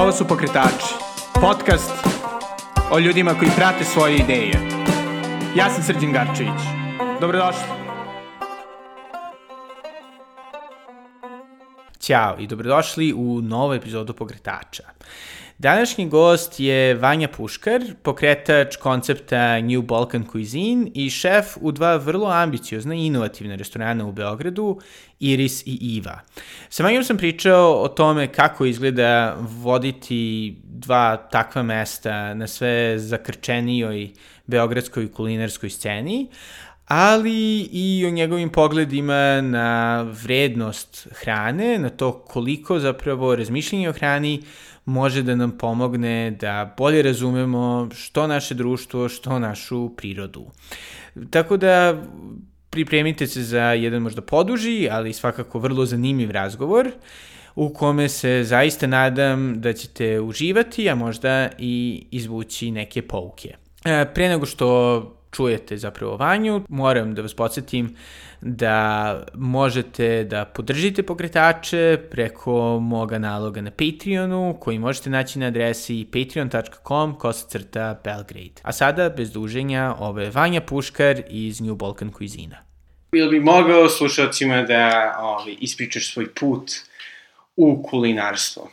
Ovo su Pokretači, podcast o ljudima koji prate svoje ideje. Ja sam Srđan Garčević. Dobrodošli. Ćao i dobrodošli u novu epizodu Pokretača. Današnji gost je Vanja Puškar, pokretač koncepta New Balkan Cuisine i šef u dva vrlo ambiciozna i inovativne restorana u Beogradu, Iris i Iva. Sa Vanjom sam pričao o tome kako izgleda voditi dva takva mesta na sve zakrčenijoj beogradskoj kulinarskoj sceni, ali i o njegovim pogledima na vrednost hrane, na to koliko zapravo razmišljanje o hrani može da nam pomogne da bolje razumemo što naše društvo, što našu prirodu. Tako da pripremite se za jedan možda poduži, ali svakako vrlo zanimljiv razgovor u kome se zaista nadam da ćete uživati, a možda i izvući neke pouke. E, pre nego što čujete zapravo Vanju, moram da vas podsjetim da možete da podržite pokretače preko moga naloga na Patreonu, koji možete naći na adresi patreon.com kosacrta Belgrade. A sada, bez duženja, ovo je Vanja Puškar iz New Balkan Cuisine. Bilo bi mogao slušalcima da ovi, ispričaš svoj put u kulinarstvo?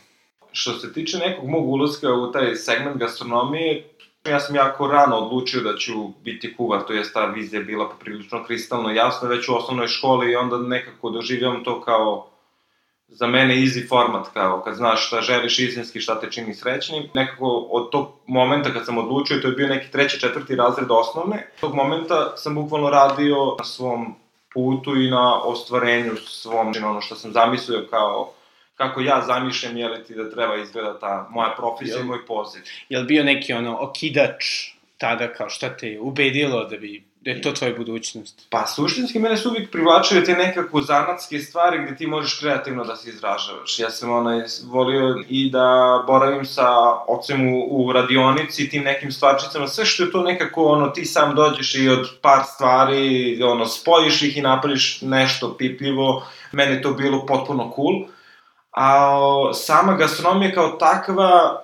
Što se tiče nekog mog ulazka u taj segment gastronomije, ja sam jako rano odlučio da ću biti kuvar, to je ta vizija bila poprilično kristalno jasna već u osnovnoj školi i onda nekako doživljam to kao za mene easy format, kao kad znaš šta želiš istinski, šta te čini srećnim. Nekako od tog momenta kad sam odlučio, to je bio neki treći, četvrti razred osnovne, tog momenta sam bukvalno radio na svom putu i na ostvarenju svom, ono što sam zamislio kao kako ja zamišljam, je li ti da treba izgleda ta moja profesija i moj poziv. Je li bio neki ono okidač tada kao šta te je ubedilo da bi da je to tvoja budućnost? Pa suštinski mene su uvijek privlačile te nekako zanatske stvari gde ti možeš kreativno da se izražavaš. Ja sam onaj volio i da boravim sa ocem u, u radionici, tim nekim stvarčicama, sve što je to nekako ono ti sam dođeš i od par stvari ono spojiš ih i napraviš nešto pipljivo. Mene to bilo potpuno cool a sama gastronomija kao takva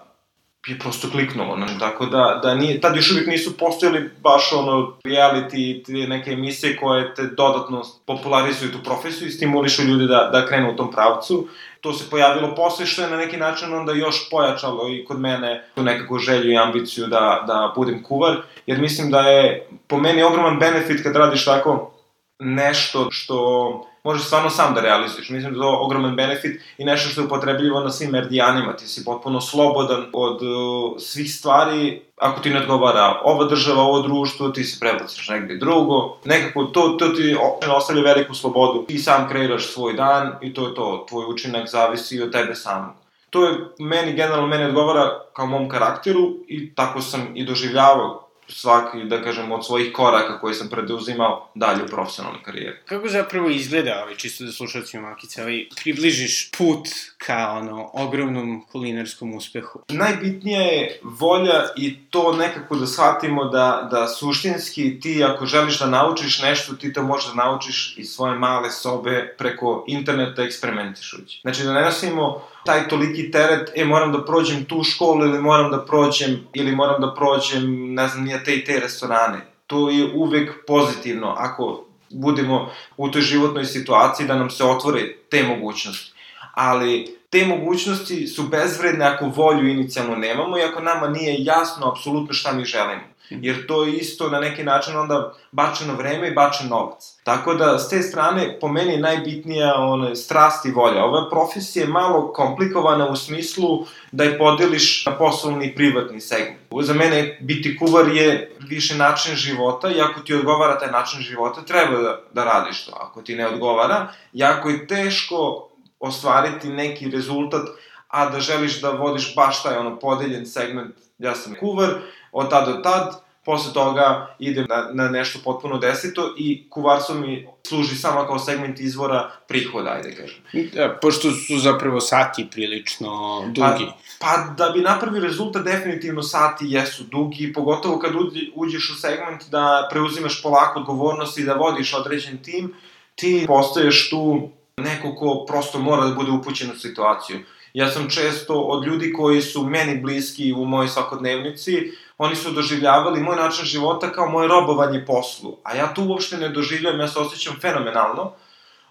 je prosto kliknulo, znači, tako da, da nije, tad još uvijek nisu postojali baš ono reality, te neke emisije koje te dodatno popularizuju tu profesiju i stimulišu ljudi da, da krenu u tom pravcu. To se pojavilo posle što je na neki način onda još pojačalo i kod mene tu nekako želju i ambiciju da, da budem kuvar, jer mislim da je po meni ogroman benefit kad radiš tako nešto što možeš stvarno sam da realizuješ. Mislim da je to ogroman benefit i nešto što je upotrebljivo na svim meridijanima. Ti si potpuno slobodan od uh, svih stvari. Ako ti ne odgovara ova država, ovo društvo, ti se prebaciš negde drugo. Nekako to, to ti ostavlja veliku slobodu. Ti sam kreiraš svoj dan i to je to. Tvoj učinak zavisi od tebe samog. To je meni, generalno, meni odgovara kao mom karakteru i tako sam i doživljavao svaki, da kažem, od svojih koraka koje sam preduzimao dalje u profesionalnoj karijeri. Kako zapravo izgleda, ovaj, čisto da slušalci Makice, ovaj, približiš put ka ono, ogromnom kulinarskom uspehu? Najbitnije je volja i to nekako da shvatimo da, da suštinski ti ako želiš da naučiš nešto, ti to možeš da naučiš iz svoje male sobe preko interneta eksperimentišući. Znači da ne nosimo taj toliki teret, e, moram da prođem tu školu ili moram da prođem, ili moram da prođem, ne znam, nije te i te restorane. To je uvek pozitivno ako budemo u toj životnoj situaciji da nam se otvore te mogućnosti. Ali te mogućnosti su bezvredne ako volju inicijalno nemamo i ako nama nije jasno apsolutno šta mi želimo. Jer to je isto na neki način onda bačeno vreme i bačen novac. Tako da, s te strane, po meni je najbitnija one, strast i volja. Ova profesija je malo komplikovana u smislu da je podeliš na poslovni i privatni segment. Za mene biti kuvar je više način života i ako ti odgovara taj način života, treba da, da radiš to. Ako ti ne odgovara, jako je teško ostvariti neki rezultat, a da želiš da vodiš baš taj ono podeljen segment, ja sam kuvar, od tad do tad, posle toga idem na, na nešto potpuno deseto i kuvarstvo mi služi samo kao segment izvora prihoda, ajde kažem. Da, pošto su zapravo sati prilično dugi. Pa, pa da bi napravio rezultat, definitivno sati jesu dugi, pogotovo kad uđeš u segment da preuzimaš polako odgovornost i da vodiš određen tim, ti postaješ tu neko ko prosto mora da bude upućen u situaciju. Ja sam često od ljudi koji su meni bliski u mojoj svakodnevnici, oni su doživljavali moj način života kao moje robovanje poslu. A ja to uopšte ne doživljam, ja se osjećam fenomenalno.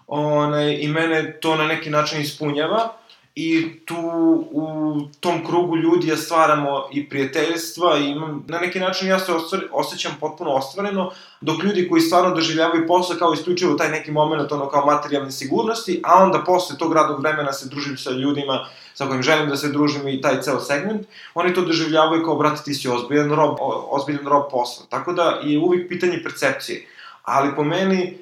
One, I mene to na neki način ispunjava i tu u tom krugu ljudi ja stvaramo i prijateljstva i imam, na neki način ja se osjećam potpuno ostvareno, dok ljudi koji stvarno doživljavaju posao kao isključivo taj neki moment, ono kao materijalne sigurnosti, a onda posle tog radnog vremena se družim sa ljudima sa kojim želim da se družim i taj ceo segment, oni to doživljavaju kao, brate, ti si ozbiljan rob, ozbiljan rob posla. Tako da je uvijek pitanje percepcije. Ali po meni,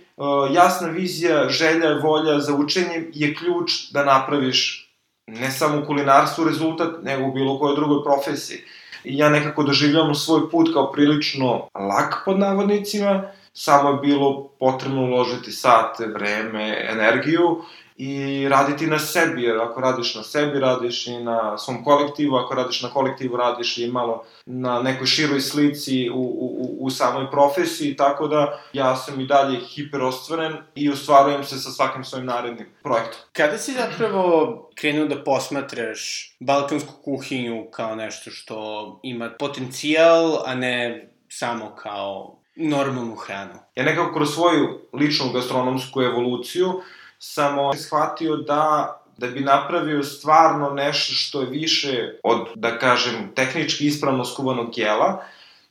jasna vizija, želja, volja za učenje je ključ da napraviš ne samo u kulinarstvu rezultat, nego u bilo kojoj drugoj profesiji. I ja nekako doživljavam svoj put kao prilično lak pod navodnicima, samo je bilo potrebno uložiti sate, vreme, energiju i raditi na sebi, jer ako radiš na sebi, radiš i na svom kolektivu, ako radiš na kolektivu, radiš i malo na nekoj široj slici u, u, u samoj profesiji, tako da ja sam i dalje hiperostvaren i ostvarujem se sa svakim svojim narednim projektom. Kada si zapravo krenuo da posmatraš balkansku kuhinju kao nešto što ima potencijal, a ne samo kao normalnu hranu? Ja nekako kroz svoju ličnu gastronomsku evoluciju samo shvatio da da bi napravio stvarno nešto što je više od, da kažem, tehnički ispravno skuvanog jela,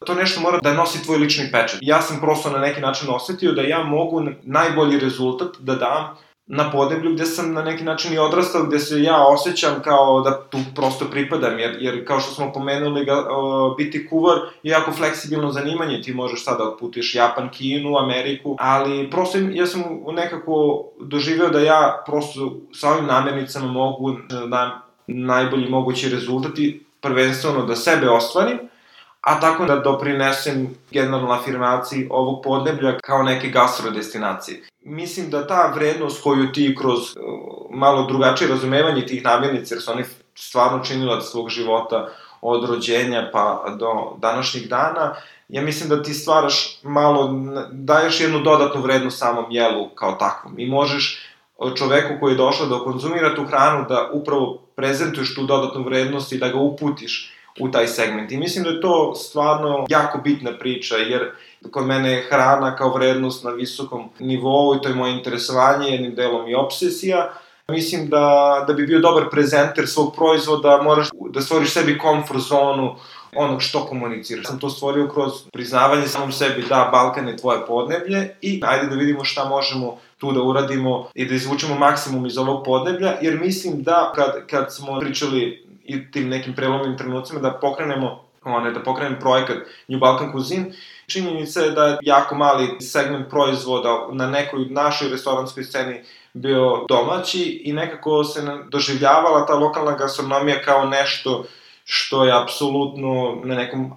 to nešto mora da nosi tvoj lični pečat. Ja sam prosto na neki način osetio da ja mogu najbolji rezultat da dam na podeblju gde sam na neki način i odrastao, gde se ja osjećam kao da tu prosto pripadam, jer, jer kao što smo pomenuli, ga, o, biti kuvar je jako fleksibilno zanimanje, ti možeš sada da otputiš Japan, Kinu, Ameriku, ali prosto ja sam nekako doživeo da ja prosto sa ovim namernicama mogu da najbolji mogući rezultati, prvenstveno da sebe ostvarim, a tako da doprinesem generalno afirmaciji ovog podneblja kao neke gastrodestinacije. Mislim da ta vrednost koju ti kroz uh, malo drugačije razumevanje tih namirnica, jer su oni stvarno činilac svog života od rođenja pa do današnjih dana, ja mislim da ti stvaraš malo, daješ jednu dodatnu vrednost samom jelu kao takvom. I možeš čoveku koji je došao da konzumira tu hranu da upravo prezentuješ tu dodatnu vrednost i da ga uputiš u taj segment. I mislim da je to stvarno jako bitna priča, jer kod mene je hrana kao vrednost na visokom nivou i to je moje interesovanje, jednim delom i obsesija. Mislim da, da bi bio dobar prezenter svog proizvoda, moraš da stvoriš sebi komfort zonu onog što komuniciraš. Sam to stvorio kroz priznavanje samom sebi da Balkan je tvoje podneblje i ajde da vidimo šta možemo tu da uradimo i da izvučemo maksimum iz ovog podneblja, jer mislim da kad, kad smo pričali i tim nekim prelomnim trenucima da pokrenemo one, da pokrenemo projekat New Balkan Cuisine. Činjenica je da je jako mali segment proizvoda na nekoj našoj restoranskoj sceni bio domaći i nekako se doživljavala ta lokalna gastronomija kao nešto što je apsolutno na nekom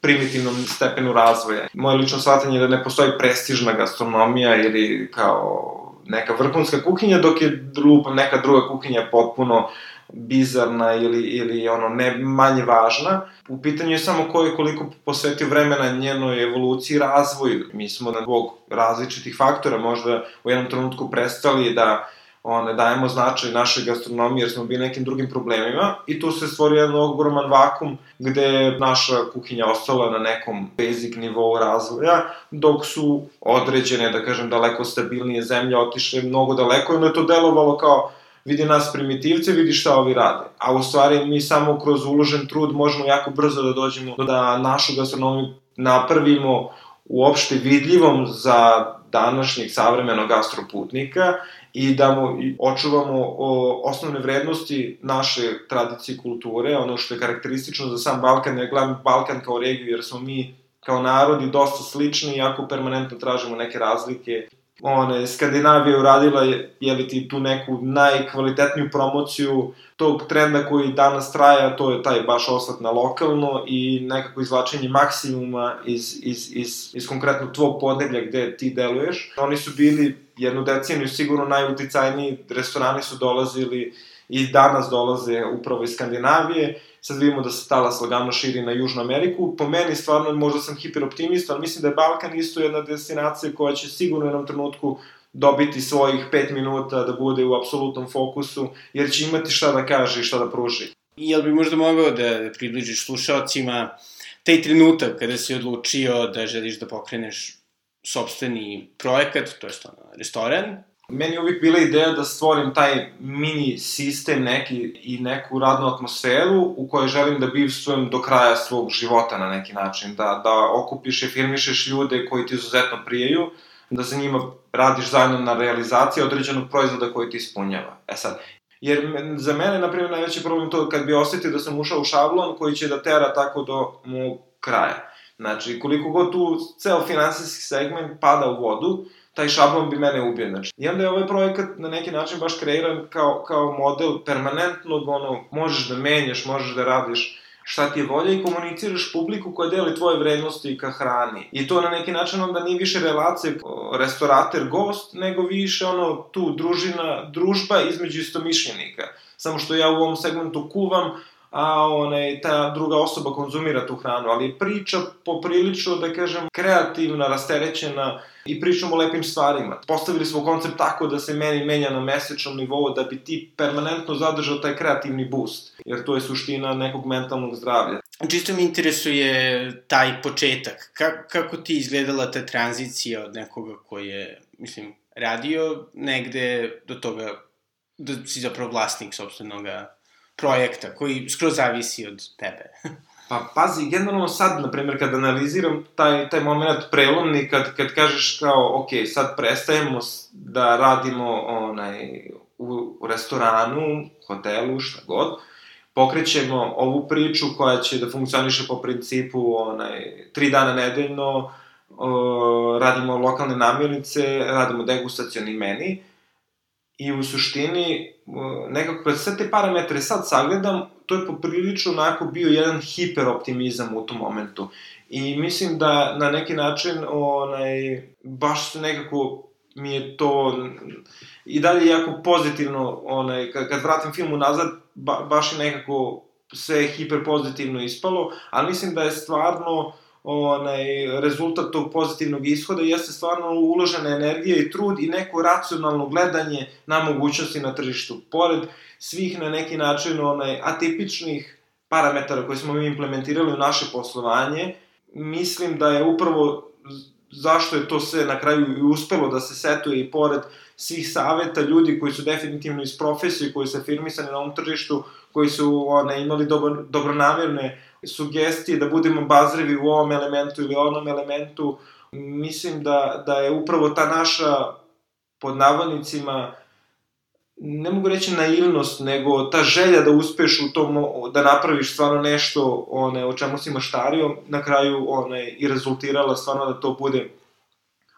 primitivnom stepenu razvoja. Moje lično shvatanje je da ne postoji prestižna gastronomija ili kao neka vrhunska kuhinja, dok je lupa neka druga kuhinja potpuno bizarna ili, ili ono ne manje važna. U pitanju je samo ko je koliko posvetio vremena njenoj evoluciji i razvoju. Mi smo zbog različitih faktora možda u jednom trenutku prestali da one, dajemo značaj našoj gastronomiji jer smo bili nekim drugim problemima i tu se stvorio jedan ogroman vakum gde je naša kuhinja ostala na nekom basic nivou razvoja, dok su određene, da kažem, daleko stabilnije zemlje otišle mnogo daleko i onda je to delovalo kao vidi nas primitivce, vidi šta ovi rade. A u stvari mi samo kroz uložen trud možemo jako brzo da dođemo da našu gastronomiju napravimo uopšte vidljivom za današnjeg savremenog gastroputnika i da mu očuvamo o, osnovne vrednosti naše tradicije i kulture, ono što je karakteristično za sam Balkan, ja gledam Balkan kao regiju jer smo mi kao narodi dosta slični, iako permanentno tražimo neke razlike one, Skandinavija uradila je, je li ti tu neku najkvalitetniju promociju tog trenda koji danas traja, to je taj baš oslat na lokalno i nekako izvlačenje maksimuma iz, iz, iz, iz konkretno tvog podneblja gde ti deluješ. Oni su bili jednu deceniju sigurno najuticajniji, restorani su dolazili i danas dolaze upravo iz Skandinavije sad vidimo da se talas lagano širi na Južnu Ameriku. Po meni, stvarno, možda sam hiperoptimista, ali mislim da je Balkan isto jedna destinacija koja će sigurno u jednom trenutku dobiti svojih 5 minuta da bude u apsolutnom fokusu, jer će imati šta da kaže i šta da pruži. I jel bi možda mogao da približiš slušalcima taj trenutak kada si odlučio da želiš da pokreneš sobstveni projekat, to je ono, restoran, Meni je uvijek bila ideja da stvorim taj mini sistem neki i neku radnu atmosferu u kojoj želim da bivstvujem do kraja svog života na neki način. Da, da okupiš i firmišeš ljude koji ti izuzetno prijeju, da sa njima radiš zajedno na realizaciji određenog proizvoda koji ti ispunjava. E sad, jer za mene, na primjer, najveći problem to kad bi osetio da sam ušao u šablon koji će da tera tako do mog kraja. Znači, koliko god tu ceo finansijski segment pada u vodu, taj šablon bi mene ubio. Znači. I onda je ovaj projekat na neki način baš kreiran kao, kao model permanentnog, ono, možeš da menjaš, možeš da radiš šta ti je volja i komuniciraš publiku koja deli tvoje vrednosti ka hrani. I to na neki način onda nije više relacija restorater-gost, nego više ono tu družina, družba između istomišljenika. Samo što ja u ovom segmentu kuvam, a onaj, ta druga osoba konzumira tu hranu, ali priča poprilično, da kažem, kreativna, rasterećena i pričamo o lepim stvarima. Postavili smo koncept tako da se meni menja na mesečnom nivou da bi ti permanentno zadržao taj kreativni boost, jer to je suština nekog mentalnog zdravlja. Čisto mi interesuje taj početak. Ka kako ti izgledala ta tranzicija od nekoga koji je, mislim, radio negde do toga da si zapravo vlasnik sobstvenog projekta koji skroz zavisi od tebe. Pa pazi, generalno sad, na primjer, kad analiziram taj, taj moment prelomni, kad, kad kažeš kao, ok, sad prestajemo da radimo onaj, u, u restoranu, hotelu, šta god, pokrećemo ovu priču koja će da funkcioniše po principu onaj, tri dana nedeljno, radimo lokalne namirnice, radimo degustacioni meni, i u suštini nekako kad sve te parametre sad sagledam, to je poprilično onako bio jedan hiperoptimizam u tom momentu. I mislim da na neki način onaj, baš nekako mi je to i dalje jako pozitivno, onaj, kad, kad vratim film unazad, ba, baš je nekako sve hiperpozitivno ispalo, ali mislim da je stvarno onaj, rezultat tog pozitivnog ishoda jeste stvarno uložena energija i trud i neko racionalno gledanje na mogućnosti na tržištu. Pored svih na neki način onaj, atipičnih parametara koje smo mi implementirali u naše poslovanje, mislim da je upravo zašto je to sve na kraju i uspelo da se setuje i pored svih saveta ljudi koji su definitivno iz profesije, koji su afirmisani na ovom tržištu, koji su one, imali dobro, dobronamjerne sugestije da budemo bazrevi u ovom elementu ili onom elementu, mislim da, da je upravo ta naša, pod navodnicima, ne mogu reći naivnost, nego ta želja da uspeš u tom, da napraviš stvarno nešto one, o čemu si maštario, na kraju one, i rezultirala stvarno da to bude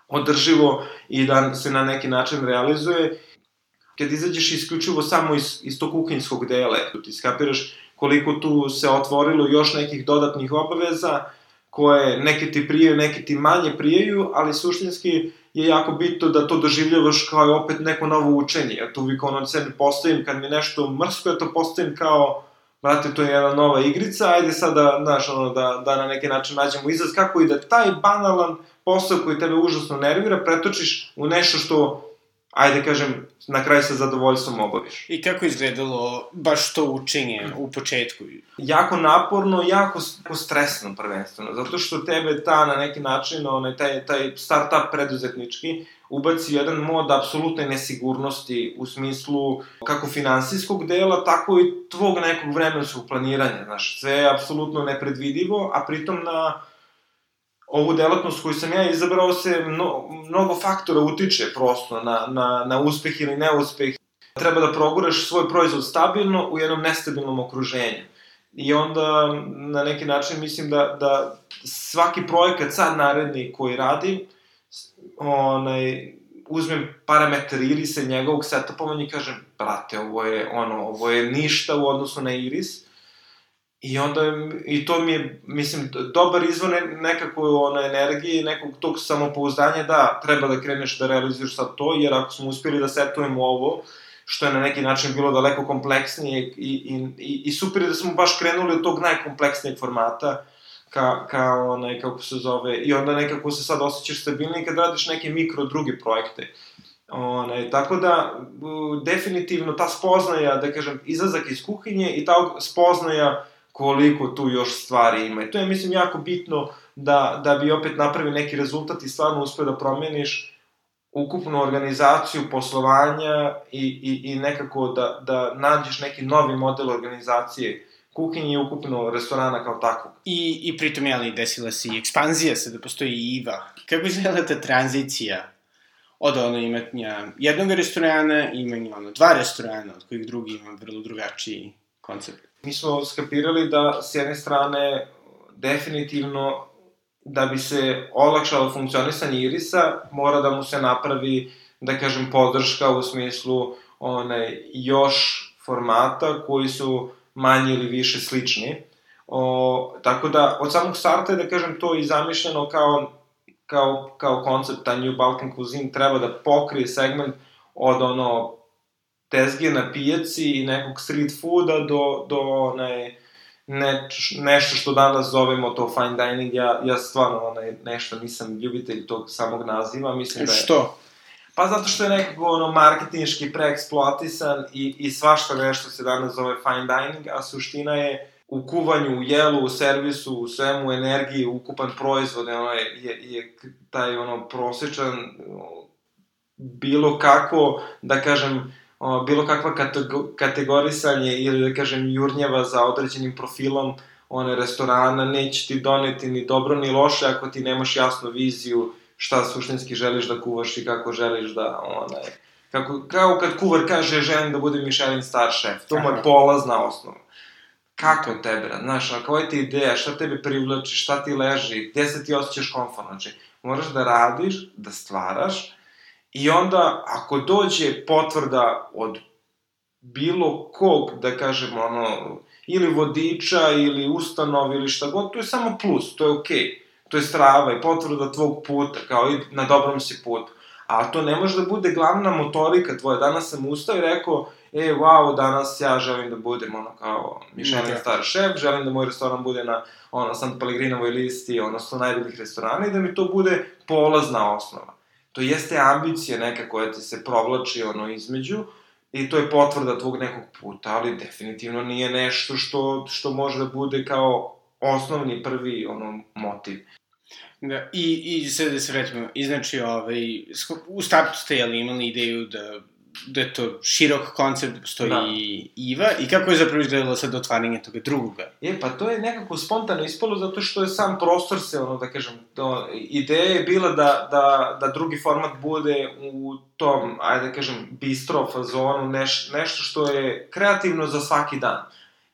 održivo i da se na neki način realizuje. Kad izađeš isključivo samo iz, iz tog kuhinjskog dela, ti skapiraš koliko tu se otvorilo još nekih dodatnih obaveza, koje neke ti prijeju, neke ti manje prijeju, ali suštinski je jako bitno da to doživljavaš kao opet neko novo učenje. Ja tu uvijek ono sebi postavim, kad mi nešto mrsko, ja to postavim kao, brate, to je jedna nova igrica, ajde sad da, znaš, ono, da, da na neki način nađemo izraz, kako i da taj banalan posao koji tebe užasno nervira, pretočiš u nešto što ajde kažem, na kraju sa zadovoljstvom obaviš. I kako izgledalo baš to učenje u početku? Jako naporno, jako, jako stresno prvenstveno, zato što tebe ta na neki način, onaj, taj, taj start-up preduzetnički, ubaci jedan mod apsolutne nesigurnosti u smislu kako finansijskog dela, tako i tvog nekog vremenskog planiranja, znaš, sve je apsolutno nepredvidivo, a pritom na ovu delatnost koju sam ja izabrao se mno, mnogo faktora utiče prosto na, na, na uspeh ili neuspeh. Treba da proguraš svoj proizvod stabilno u jednom nestabilnom okruženju. I onda na neki način mislim da, da svaki projekat sad naredni koji radim, onaj, uzmem parametar irisa njegovog setupovanja i kažem, brate, ovo je, ono, ovo je ništa u odnosu na iris, I onda, i to mi je, mislim, dobar izvor nekako ono, energije i nekog tog samopouzdanja da treba da kreneš da realizuješ sad to, jer ako smo uspeli da setujemo ovo, što je na neki način bilo daleko kompleksnije i, i, i, i super je da smo baš krenuli od tog najkompleksnijeg formata, ka, ka onaj, kako se zove, i onda nekako se sad osjećaš stabilniji kad radiš neke mikro druge projekte. Onaj, tako da, definitivno ta spoznaja, da kažem, izlazak iz kuhinje i ta spoznaja koliko tu još stvari ima. I to je, mislim, jako bitno da, da bi opet napravi neki rezultat i stvarno uspio da promeniš ukupnu organizaciju poslovanja i, i, i nekako da, da nađeš neki novi model organizacije kuhinje i ukupno restorana kao takvog. I, i pritom, jeli, desila se i ekspanzija, sada postoji i IVA. Kako izgleda ta tranzicija od ono imatnja jednog restorana i imanja ono dva restorana, od kojih drugi ima vrlo drugačiji koncept? Mi smo skapirali da s jedne strane definitivno da bi se olakšalo funkcionisanje Irisa, mora da mu se napravi, da kažem, podrška u smislu onaj, još formata koji su manje ili više slični. O, tako da, od samog starta je, da kažem, to i zamišljeno kao, kao, kao koncept, ta New Balkan Cuisine treba da pokrije segment od ono tezge na pijaci i nekog street fooda do, do onaj, ne, nešto što danas zovemo to fine dining, ja, ja stvarno onaj, nešto nisam ljubitelj tog samog naziva, mislim da je... Što? Pa zato što je nekako ono marketinški preeksploatisan i, i svašta nešto se danas zove fine dining, a suština je u kuvanju, u jelu, u servisu, u svemu, energiji, ukupan proizvod, ono je, je, je taj ono prosečan bilo kako, da kažem, o, bilo kakva kategorisanje ili da kažem jurnjava za određenim profilom one restorana neće ti doneti ni dobro ni loše ako ti nemaš jasnu viziju šta suštinski želiš da kuvaš i kako želiš da onaj kako kao kad kuvar kaže želim da budem Michelin star šef. To mu je polazna osnova. Kako tebe, znaš, a koja ti ideja, šta tebe privlači, šta ti leži, gde se ti osjećaš komfortno, znači, moraš da radiš, da stvaraš, I onda, ako dođe potvrda od bilo kog, da kažemo, ono, ili vodiča, ili ustanov, ili šta god, to je samo plus, to je okej. Okay. To je strava i potvrda tvog puta, kao i na dobrom si putu. A to ne može da bude glavna motorika tvoja. Danas sam ustao i rekao, e, wow, danas ja želim da budem, ono, kao Michelin okay. star šef, želim da moj restoran bude na, ono, San Pellegrinovoj listi, odnosno najboljih restorana i da mi to bude polazna osnova to jeste ambicija neka koja ti se provlači ono između i to je potvrda tvog nekog puta, ali definitivno nije nešto što, što može da bude kao osnovni prvi ono motiv. Da, i, i sad da se vratimo, i znači, ovaj, u startu ste jeli imali ideju da da je to širok koncept, postoji da. IVA i kako je zapravo izgledalo sad otvaranje toga drugoga? Je, pa to je nekako spontano ispalo zato što je sam prostor se, ono da kažem, to, ideja je bila da, da, da drugi format bude u tom, ajde da kažem, bistro fazonu, neš, nešto što je kreativno za svaki dan.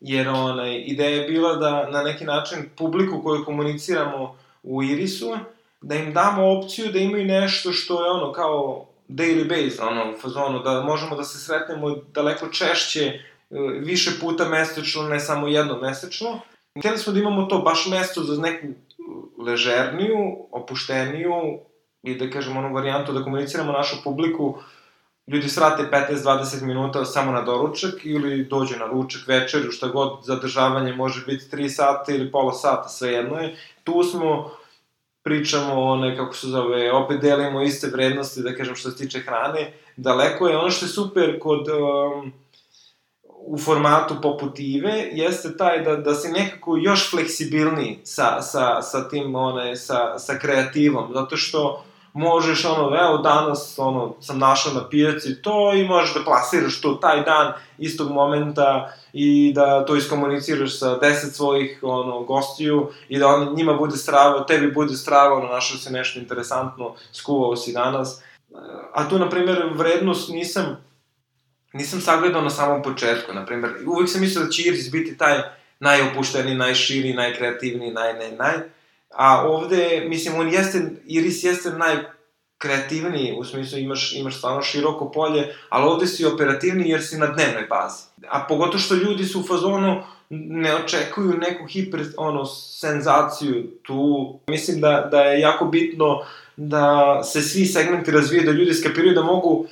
Jer onaj, ideja je bila da na neki način publiku koju komuniciramo u Irisu, da im damo opciju da imaju nešto što je ono kao daily base, ono, fazonu, da možemo da se sretnemo daleko češće, e, više puta mesečno, ne samo jedno mesečno. Hteli smo da imamo to baš mesto za neku ležerniju, opušteniju i da kažem onu varijantu da komuniciramo našu publiku ljudi srate 15-20 minuta samo na doručak ili dođe na ručak, večeru, šta god, zadržavanje može biti 3 sata ili pola sata, svejedno je. Tu smo pričamo o one, kako se zove, opet delimo iste vrednosti, da kažem, što se tiče hrane, daleko je. Ono što je super kod, um, u formatu poput Ive, jeste taj da, da si nekako još fleksibilniji sa, sa, sa tim, one, sa, sa kreativom, zato što možeš, ono, evo, danas, ono, sam našao na pijaci to i možeš da plasiraš to taj dan, istog momenta i da to iskomuniciraš sa deset svojih, ono, gostiju i da on, njima bude strava, tebi bude strava, ono, našao se nešto interesantno, skuvao si danas. A tu, na primjer, vrednost nisam, nisam sagledao na samom početku, na primjer, uvek sam mislio da će Iris biti taj najopušteniji, najširi, najkreativniji, naj, naj, naj, A ovde, mislim, on jeste, Iris jeste najkreativniji, u smislu imaš, imaš stvarno široko polje, ali ovde si operativniji jer si na dnevnoj bazi. A pogotovo što ljudi su u fazonu, ne očekuju neku hiper, ono, senzaciju tu. Mislim da, da je jako bitno da se svi segmenti razvije, da ljudi skapiraju da mogu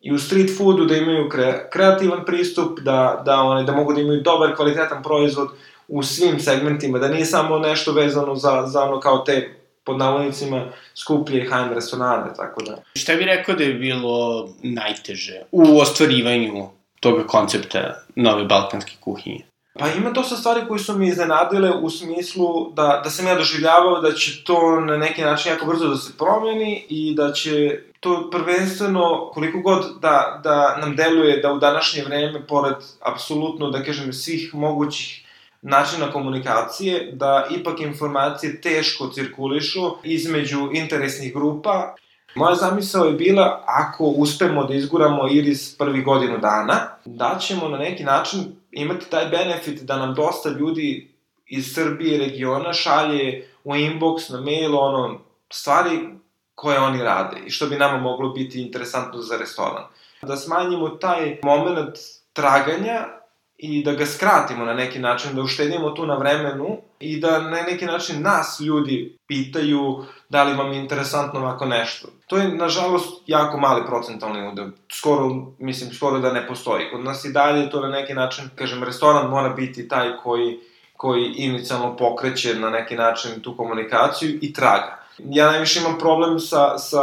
i u street foodu da imaju kre, kreativan pristup, da, da, one, da mogu da imaju dobar, kvalitetan proizvod, u svim segmentima, da nije samo nešto vezano za, za ono kao te pod navodnicima skuplje high restorane, tako da. Šta bi rekao da je bilo najteže u ostvarivanju toga koncepta nove balkanske kuhinje? Pa ima dosta stvari koje su mi iznenadile u smislu da, da sam ja doživljavao da će to na neki način jako brzo da se promeni i da će to prvenstveno, koliko god da, da nam deluje da u današnje vreme, pored apsolutno, da kažem, svih mogućih načina komunikacije, da ipak informacije teško cirkulišu između interesnih grupa. Moja zamisao je bila, ako uspemo da izguramo Iris prvi godinu dana, da ćemo na neki način imati taj benefit da nam dosta ljudi iz Srbije regiona šalje u inbox, na mail, ono, stvari koje oni rade i što bi nama moglo biti interesantno za restoran. Da smanjimo taj moment traganja i da ga skratimo na neki način, da uštedimo tu na vremenu i da na neki način nas ljudi pitaju da li vam je interesantno ovako nešto. To je, nažalost, jako mali procentalni udel. Skoro, mislim, skoro da ne postoji. Kod nas i dalje to na neki način, kažem, restoran mora biti taj koji, koji inicijalno pokreće na neki način tu komunikaciju i traga. Ja najviše imam problem sa, sa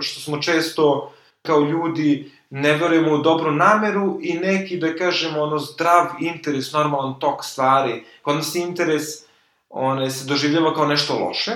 što smo često kao ljudi ne verujemo u dobru nameru i neki, da kažemo, ono, zdrav interes, normalan tok stvari. Kod nas interes one, se doživljava kao nešto loše,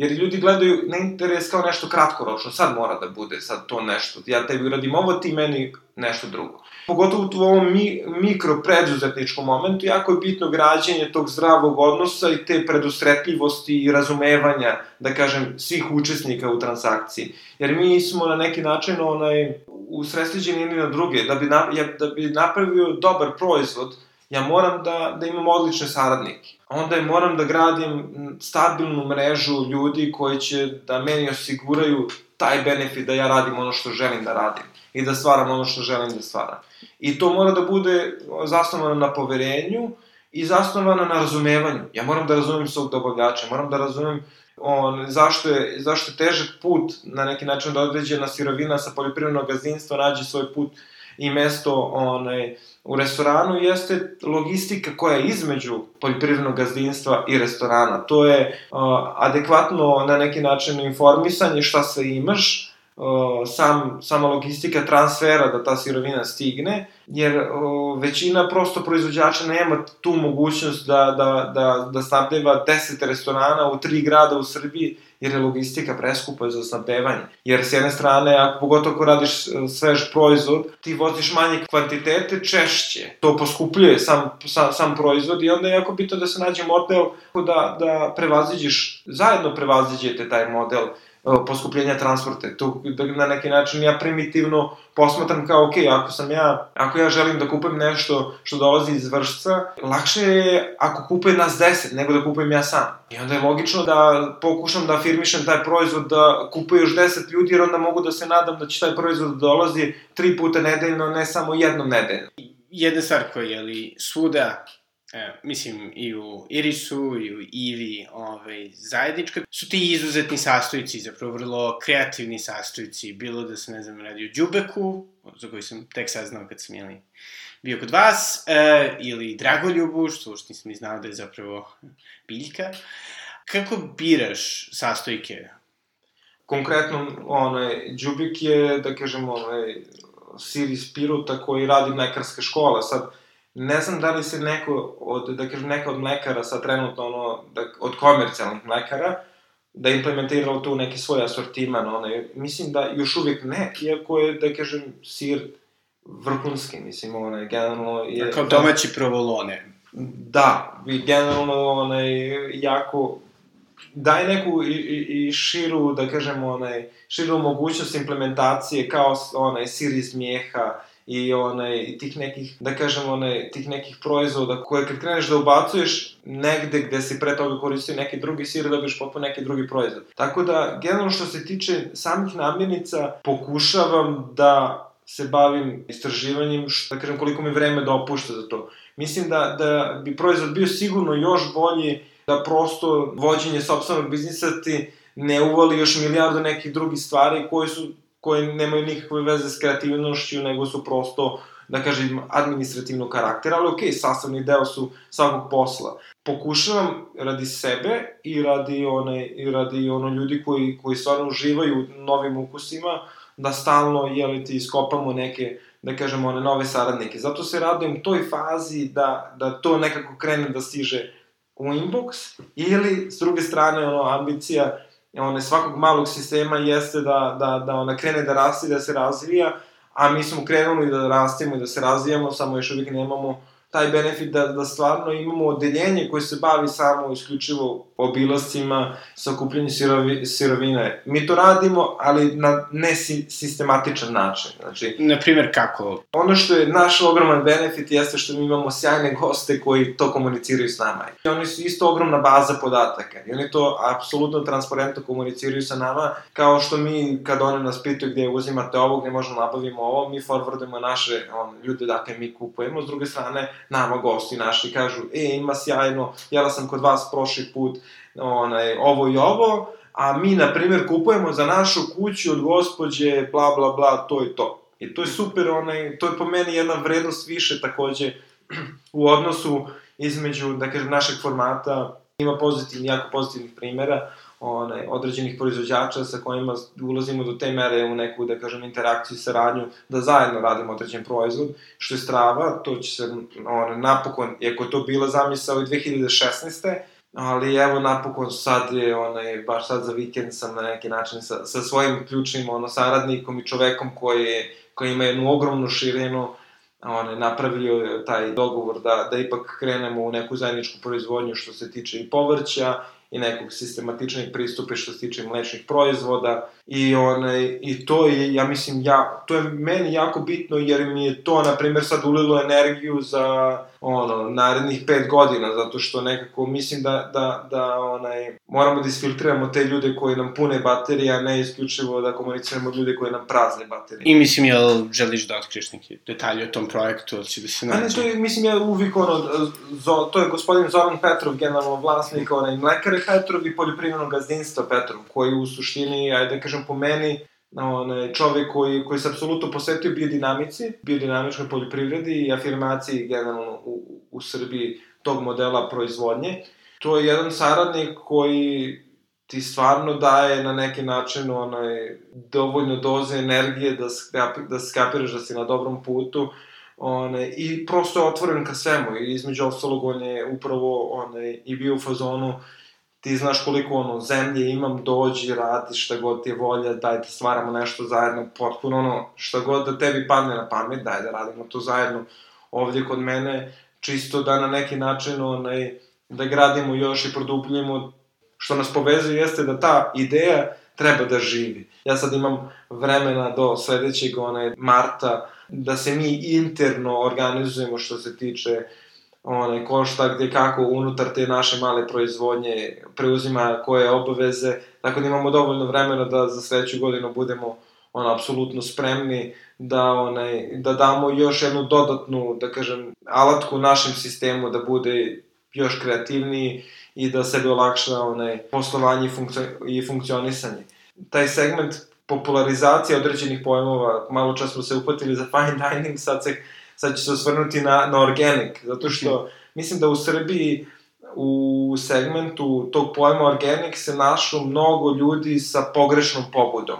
jer ljudi gledaju na interes kao nešto kratkoročno, sad mora da bude, sad to nešto, ja tebi uradim ovo, ti meni nešto drugo. Pogotovo u ovom mi, mikro preduzetničkom momentu, jako je bitno građenje tog zdravog odnosa i te predusretljivosti i razumevanja, da kažem, svih učesnika u transakciji. Jer mi smo na neki način onaj, usresliđeni jedni na druge, da bi, na, da bi napravio dobar proizvod, ja moram da, da imam odlične saradnike. Onda je moram da gradim stabilnu mrežu ljudi koji će da meni osiguraju taj benefit da ja radim ono što želim da radim i da stvaram ono što želim da stvaram. I to mora da bude zasnovano na poverenju i zasnovano na razumevanju. Ja moram da razumem svog dobavljača, moram da razumem on, zašto, je, zašto je težak put na neki način da određena sirovina sa poljoprivrednog gazdinstva nađe svoj put i mesto onaj, u restoranu jeste logistika koja je između poljoprivrednog gazdinstva i restorana. To je uh, adekvatno na neki način informisanje šta se imaš, sam, sama logistika transfera da ta sirovina stigne, jer o, većina prosto proizvođača nema tu mogućnost da, da, da, da snabdeva 10 restorana u tri grada u Srbiji, jer je logistika preskupa za snabdevanje. Jer s jedne strane, ako pogotovo ako radiš e, svež proizvod, ti voziš manje kvantitete češće. To poskupljuje sam, sam, sam proizvod i onda je jako bitno da se nađe model da, da prevaziđeš, zajedno prevaziđete taj model poskupljenja transporta. To da na neki način ja primitivno posmatram kao, ok, ako sam ja, ako ja želim da kupim nešto što dolazi iz vršca, lakše je ako kupujem nas 10 nego da kupujem ja sam. I onda je logično da pokušam da afirmišem taj proizvod da kupuje još 10 ljudi, jer onda mogu da se nadam da će taj proizvod da dolazi tri puta nedeljno, ne samo jednom nedeljno. Jedna stvar koja je li svuda e, mislim, i u Irisu, i u Ivi, ovaj, zajednička, su ti izuzetni sastojci, zapravo vrlo kreativni sastojci, bilo da se, ne znam, radi o Đubeku, za koji sam tek saznao kad sam, jeli, bio kod vas, e, ili Dragoljubu, što uopšte nisam ni znao da je zapravo biljka. Kako biraš sastojke? Konkretno, onaj, Đubik je, da kažem, onaj, sir iz piruta koji radi mlekarske škole. Sad, ne znam da li se neko od, da kažem, neka od mlekara sa trenutno ono, da, od komercijalnih mlekara, da je implementiralo tu neki svoj asortiman, onaj, mislim da još uvijek ne, iako je, da kažem, sir vrhunski, mislim, onaj, generalno je... Kao domaći provolone. Da, i generalno, onaj, jako, daje neku i, i, i širu, da kažemo, onaj, širu mogućnost implementacije kao onaj sir iz mijeha, i onaj, tih nekih, da kažem, onaj, tih nekih proizvoda koje kad kreneš da ubacuješ negde gde si pre toga koristio neki drugi sir, dobiješ potpuno neki drugi proizvod. Tako da, generalno što se tiče samih namirnica, pokušavam da se bavim istraživanjem, što, da kažem, koliko mi vreme dopušta za to. Mislim da, da bi proizvod bio sigurno još bolji, da prosto vođenje sobstvenog biznisa ti ne uvali još milijardu nekih drugih stvari koje su koje nemaju nikakve veze s kreativnošću, nego su prosto da kažem, administrativnog karaktera, ali okej, okay, sastavni deo su svakog posla. Pokušavam radi sebe i radi, one, i radi ono ljudi koji, koji stvarno uživaju novim ukusima, da stalno, jeli ti, iskopamo neke, da kažemo, one nove saradnike. Zato se radujem toj fazi da, da to nekako krene da stiže u inbox, ili, s druge strane, ono, ambicija one, svakog malog sistema jeste da, da, da ona krene da raste i da se razvija, a mi smo krenuli da rastemo i da se razvijamo, samo još uvijek nemamo taj benefit da, da stvarno imamo odeljenje koje se bavi samo isključivo obilascima, sakupljenjem sirovi, sirovine. Mi to radimo, ali na nesistematičan način. Znači, na primjer, kako? Ono što je naš ogroman benefit jeste što mi imamo sjajne goste koji to komuniciraju s nama. I oni su isto ogromna baza podataka. I oni to apsolutno transparentno komuniciraju sa nama, kao što mi, kad oni nas pitaju gde uzimate ovo, gde možemo nabavimo ovo, mi forwardujemo naše on, ljude, dakle mi kupujemo. S druge strane, nama gosti naši kažu, e, ima sjajno, jela sam kod vas prošli put, onaj, ovo i ovo, a mi, na primjer, kupujemo za našu kuću od gospođe, bla, bla, bla, to i to. I to je super, onaj, to je po meni jedna vrednost više takođe u odnosu između, da kažem, našeg formata, ima pozitivni, jako pozitivnih primera, onaj, određenih proizvođača sa kojima ulazimo do te mere u neku, da kažem, interakciju i saradnju, da zajedno radimo određen proizvod, što je strava, to će se, onaj, napokon, iako je to bila zamisao i 2016 ali evo napokon sad je onaj, baš sad za vikend sam na neki način sa, sa svojim ključnim ono, saradnikom i čovekom koji, je, koji ima jednu ogromnu širinu onaj, napravio taj dogovor da, da ipak krenemo u neku zajedničku proizvodnju što se tiče i povrća i nekog sistematičnog pristupa što se tiče mlečnih proizvoda i onaj i to je ja mislim ja to je meni jako bitno jer mi je to na primer sad ulilo energiju za ono narednih 5 godina zato što nekako mislim da da da onaj moramo da isfiltriramo te ljude koji nam pune baterije a ne isključivo da komuniciramo ljude koji nam prazne baterije. I mislim jel želiš da otkriješ neki detalje o tom projektu ili će da se nađe? A ne, to je, mislim ja uvijek ono, zo, to je gospodin Zoran Petrov, generalno vlasnik onaj mlekare Petrov i poljoprivrednog gazdinstva Petrov, koji u suštini, ajde da kažem po meni, onaj čovek koji, koji se apsolutno posvetio biodinamici, biodinamičkoj poljoprivredi i afirmaciji generalno u, u Srbiji tog modela proizvodnje. To je jedan saradnik koji ti stvarno daje na neki način onaj, dovoljno doze energije da, skapi, da skapiraš da si na dobrom putu one, i prosto je otvoren ka svemu i između ostalog on je upravo onaj, i bio u fazonu ti znaš koliko ono, zemlje imam, dođi, radi šta god ti je volja, daj da stvaramo nešto zajedno, potpuno ono, šta god da tebi padne na pamet, daj da radimo to zajedno ovdje kod mene, čisto da na neki način onaj, da gradimo još i produbljimo, što nas povezuje jeste da ta ideja treba da živi. Ja sad imam vremena do sledećeg onaj, marta da se mi interno organizujemo što se tiče onaj, ko šta gde kako unutar te naše male proizvodnje preuzima koje obaveze, tako da imamo dovoljno vremena da za sledeću godinu budemo ono, apsolutno spremni da, onaj, da damo još jednu dodatnu, da kažem, alatku našem sistemu da bude još kreativniji i da sebi olakša onaj, poslovanje i funkcionisanje. Taj segment popularizacije određenih pojmova, malo čas smo se upatili za fine dining, sad se sad ću se osvrnuti na, na organic, zato što mislim da u Srbiji u segmentu tog pojma organic se našlo mnogo ljudi sa pogrešnom pobudom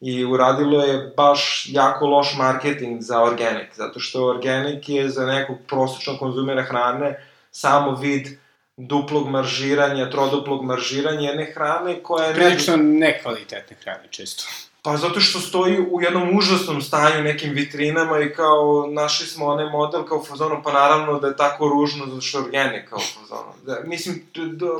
i uradilo je baš jako loš marketing za organic, zato što organic je za nekog prosječnog konzumera hrane samo vid duplog maržiranja, troduplog maržiranja jedne hrane koja je... Prilično nekvalitetne hrane, često. Pa zato što stoji u jednom užasnom stanju nekim vitrinama i kao našli smo onaj model kao fazonu, pa naravno da je tako ružno zato što je kao fazonu. Da, mislim,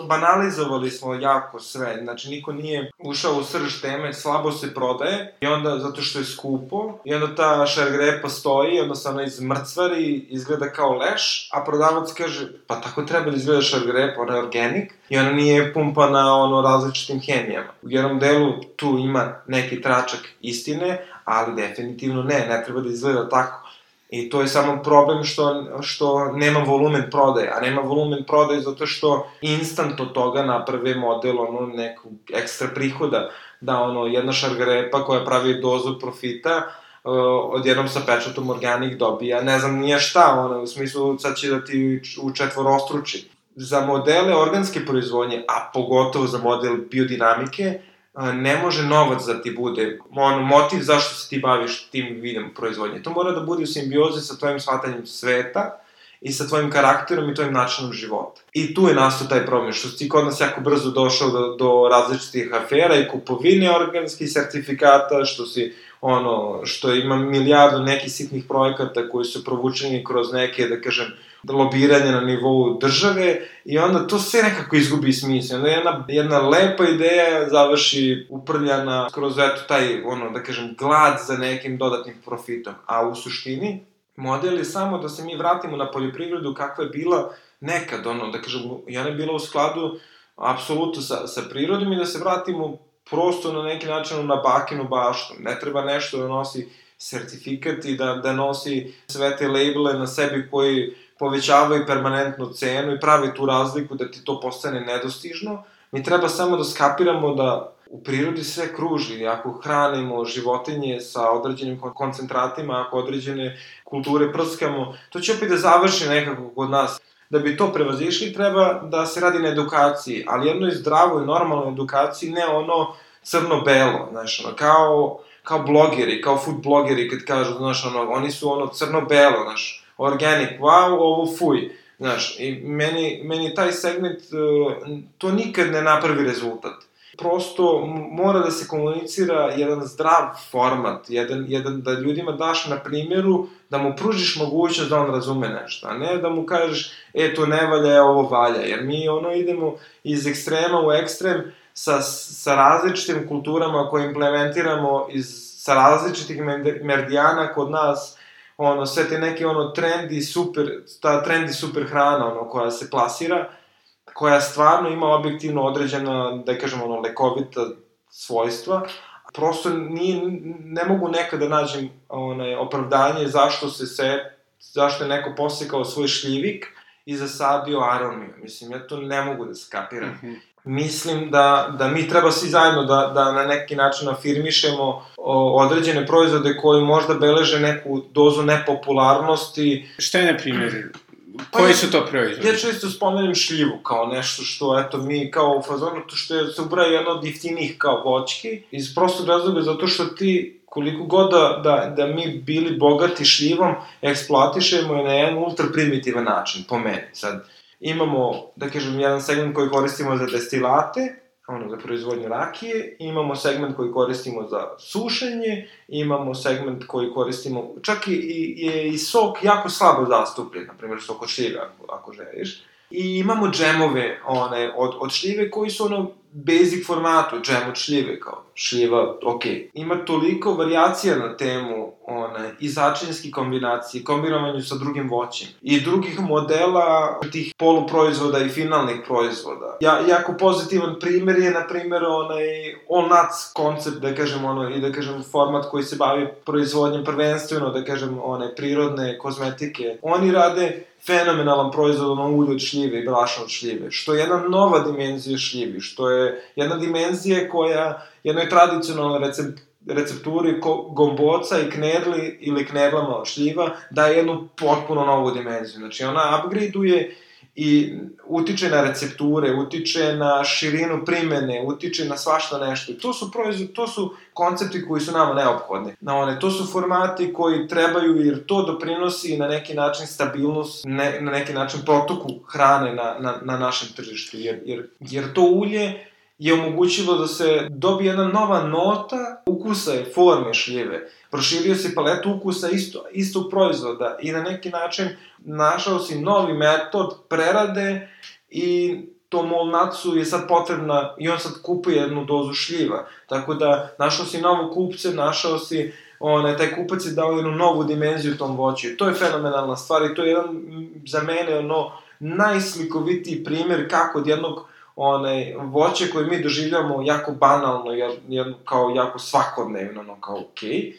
banalizovali smo jako sve, znači niko nije ušao u srž teme, slabo se prodaje i onda zato što je skupo i onda ta šargrepa stoji, onda se ona izmrcvari, izgleda kao leš, a prodavac kaže, pa tako treba da izgleda šargrepa, ona je organik i ona nije pumpana ono različitim hemijama. U jednom delu tu ima neki tračak istine, ali definitivno ne, ne treba da izgleda tako. I to je samo problem što, što nema volumen prodaje, a nema volumen prodaje zato što instant od toga naprave model ono neku ekstra prihoda, da ono jedna šargarepa koja pravi dozu profita, odjednom sa pečatom organik dobija, ne znam nije šta, ono, u smislu sad će da ti u četvorostruči. Za modele organske proizvodnje, a pogotovo za model biodinamike, ne može novac da ti bude on, motiv zašto se ti baviš tim vidom proizvodnje. To mora da bude u simbiozi sa tvojim shvatanjem sveta i sa tvojim karakterom i tvojim načinom života. I tu je nastao taj problem, što si kod nas jako brzo došao do, do različitih afera i kupovine organskih sertifikata, što si ono, što ima milijardu nekih sitnih projekata koji su provučeni kroz neke, da kažem, lobiranje na nivou države i onda to sve nekako izgubi smisla. Onda jedna, jedna lepa ideja završi uprljana kroz eto taj, ono, da kažem, glad za nekim dodatnim profitom. A u suštini, model je samo da se mi vratimo na poljoprivredu kakva je bila nekad, ono, da kažem, ona je bila u skladu apsolutno sa, sa prirodom i da se vratimo prosto na neki način na bakinu baštu. Ne treba nešto da nosi sertifikat i da, da nosi sve te labele na sebi koji povećavaju permanentnu cenu i pravi tu razliku da ti to postane nedostižno. Mi treba samo da skapiramo da u prirodi sve kruži. Ako hranimo životinje sa određenim koncentratima, ako određene kulture prskamo, to će opet da završi nekako kod nas. Da bi to prevazišli, treba da se radi na edukaciji, ali jednoj zdravoj, normalnoj edukaciji, ne ono crno-belo, znaš, ono, kao, kao blogeri, kao food blogeri, kad kažu, znaš, ono, oni su ono crno-belo, znaš, organic, wow, ovo fuj, znaš, i meni, meni taj segment, uh, to nikad ne napravi rezultat. Prosto mora da se komunicira jedan zdrav format, jedan, jedan da ljudima daš na primjeru, da mu pružiš mogućnost da on razume nešto, a ne da mu kažeš, e, to ne valja, ovo valja, jer mi ono idemo iz ekstrema u ekstrem sa, sa različitim kulturama koje implementiramo iz, sa različitih merdijana kod nas, ono, sve te neke ono trendi super, ta trendi super hrana, ono, koja se plasira, koja stvarno ima objektivno određena, da kažemo, ono, lekovita svojstva, prosto nije, ne mogu nekada da nađem onaj, opravdanje zašto se se, zašto je neko posekao svoj šljivik i zasadio aroniju. Mislim, ja to ne mogu da skapiram. Mm -hmm. Mislim da, da mi treba svi zajedno da, da na neki način afirmišemo određene proizvode koji možda beleže neku dozu nepopularnosti. Šta je, na primjer, Pa Koji su to proizvodi? Ja često spomenem šljivu kao nešto što, eto, mi kao u fazonu, to što je, se ubraja jedno od jeftinih kao voćki, iz prostog razloga zato što ti koliko god da, da, da mi bili bogati šljivom, eksploatišemo je na jedan ultra primitivan način, po meni. Sad, imamo, da kažem, jedan segment koji koristimo za destilate, ono, za proizvodnju rakije, imamo segment koji koristimo za sušenje, imamo segment koji koristimo, čak i, i, je i sok jako slabo zastupljen, na primjer sok od šljive, ako, ako želiš. I imamo džemove one, od, od šljive koji su ono basic formatu, džem od šljive, kao šljiva, ok. Ima toliko variacija na temu one, i začinjski kombinacije, kombinovanju sa drugim voćem i drugih modela tih poluproizvoda i finalnih proizvoda. Ja, jako pozitivan primer je, na primjer, onaj all nuts koncept, da kažem, ono, i da kažem, format koji se bavi proizvodnjem prvenstveno, da kažem, one prirodne kozmetike. Oni rade fenomenalan proizvod, ono ulje od šljive i brašna od šljive, što je jedna nova dimenzija šljivi, što je jedna dimenzija koja jednoj tradicionalnoj recept, recepturi ko, gomboca i knedli ili knedlama od šljiva daje jednu potpuno novu dimenziju. Znači ona upgradeuje i utiče na recepture, utiče na širinu primene, utiče na svašta nešto. To su proizvod, to su koncepti koji su nama neophodni. Na one, to su formati koji trebaju jer to doprinosi na neki način stabilnost, ne, na neki način protoku hrane na, na, na našem tržištu. Jer, jer, jer to ulje je omogućilo da se dobije jedna nova nota ukusa i forme šljive. Proširio se paletu ukusa isto, istog proizvoda i na neki način našao si novi metod prerade i to molnacu je sad potrebna i on sad kupuje jednu dozu šljiva. Tako da našao si novo kupce, našao si onaj, taj kupac je dao jednu novu dimenziju tom voću. To je fenomenalna stvar i to je jedan za mene ono najslikovitiji primer kako od jednog onaj, voće koje mi doživljamo jako banalno, jedno, kao jako svakodnevno, no, kao okej. Okay.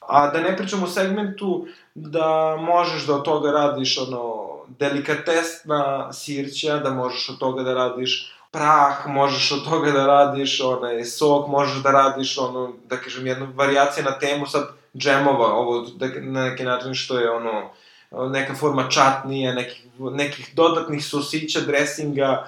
A da ne pričamo o segmentu da možeš da od toga radiš ono delikatesna sirća, da možeš od toga da radiš prah, možeš od toga da radiš onaj sok, možeš da radiš ono, da kažem, jednu variaciju na temu sad džemova, ovo da, na neki način što je ono, neka forma čatnije, nekih, nekih dodatnih sosića, dresinga,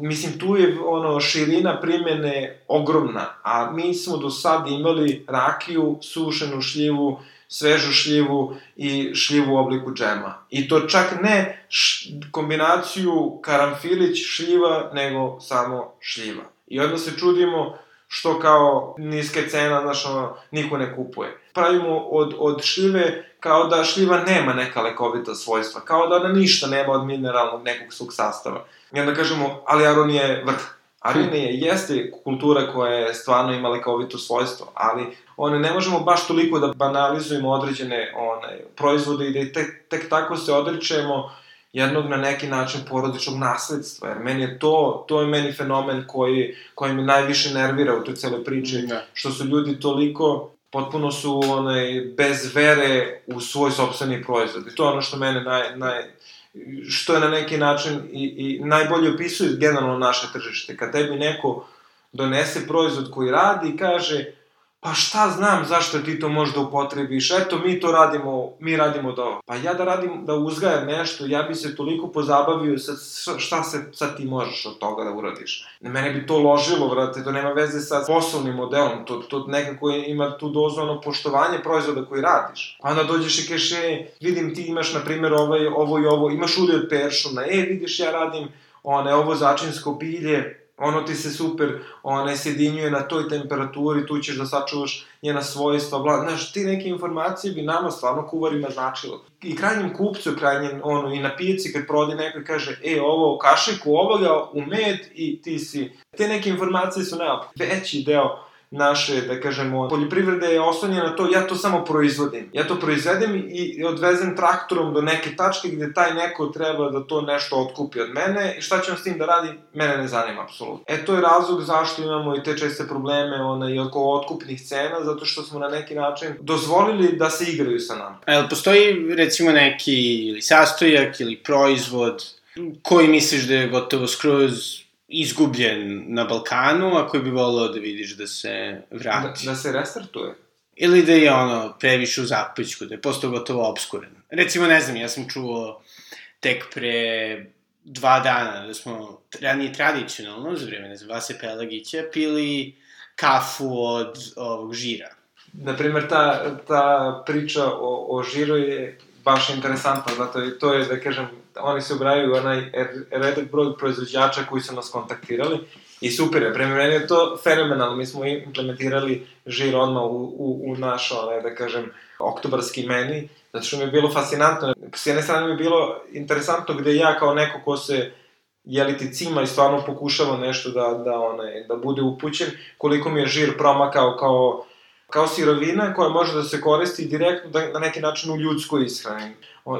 mislim, tu je ono, širina primene ogromna, a mi smo do sad imali rakiju, sušenu šljivu, svežu šljivu i šljivu u obliku džema. I to čak ne š, kombinaciju karamfilić šljiva, nego samo šljiva. I onda se čudimo što kao niske cena, znaš, ono, niko ne kupuje. Pravimo od, od šljive kao da šljiva nema neka lekovita svojstva, kao da ona ništa nema od mineralnog nekog svog sastava. I onda kažemo, ali aron je vrh. Aronije jeste kultura koja je stvarno ima lekovito svojstvo, ali one ne možemo baš toliko da banalizujemo određene one, proizvode i da tek, tek tako se odričemo jednog na neki način porodičnog nasledstva, jer meni je to, to je meni fenomen koji, koji me najviše nervira u toj celoj priči, da. što su ljudi toliko potpuno su onaj, bez vere u svoj sobstveni proizvod. I to je ono što mene naj, naj, što je na neki način i, i najbolje opisuje generalno naše tržište. Kad tebi neko donese proizvod koji radi i kaže pa šta znam zašto ti to možda upotrebiš, eto mi to radimo, mi radimo da Pa ja da radim, da uzgajam nešto, ja bi se toliko pozabavio sa šta se sad ti možeš od toga da uradiš. Mene bi to ložilo, vrate, to nema veze sa poslovnim modelom, to, to nekako ima tu dozu ono poštovanje proizvoda koji radiš. Pa onda dođeš i kažeš, e, vidim ti imaš, na primjer, ovaj, ovo i ovo, imaš ulje od peršuna, e, vidiš, ja radim one, ovo začinsko bilje, ono ti se super one, sjedinjuje na toj temperaturi, tu ćeš da sačuvaš njena svojstva, bla, znaš, ti neke informacije bi nama stvarno kuvarima značilo. I krajnjem kupcu, krajnjem, ono, i na pijaci kad prodi neko i kaže, e, ovo kašiku ovoga u med i ti si. Te neke informacije su neophodne. Veći deo naše, da kažemo, poljoprivrede je oslonjena na to, ja to samo proizvodim. Ja to proizvedem i odvezem traktorom do neke tačke gde taj neko treba da to nešto otkupi od mene i šta će on s tim da radi, mene ne zanima apsolutno. E, to je razlog zašto imamo i te česte probleme ona, i oko otkupnih cena, zato što smo na neki način dozvolili da se igraju sa nama. Jel postoji recimo neki ili sastojak ili proizvod koji misliš da je gotovo skroz izgubljen na Balkanu, a koji bi volio da vidiš da se vrati. Da, da se restartuje. Ili da je ono previše u zapećku, da je postao gotovo obskuren. Recimo, ne znam, ja sam čuo tek pre dva dana da smo ranije tradicionalno, za vreme, ne znam, Vase Pelagića, pili kafu od ovog žira. Naprimer, ta, ta priča o, o žiru je baš interesantna, zato je, to je, da kažem, oni se ubraju onaj redak broj proizvođača koji su nas kontaktirali i super je, prema meni je to fenomenalno, mi smo implementirali žir odmah u, u, u naš, onaj, da kažem, oktobarski meni, zato što mi je bilo fascinantno. S jedne strane mi je bilo interesantno gde ja kao neko ko se jeli ti cima i stvarno pokušava nešto da, da, onaj, da bude upućen, koliko mi je žir promakao kao kao sirovina koja može da se koristi direktno da, na neki način u ljudskoj ishrani.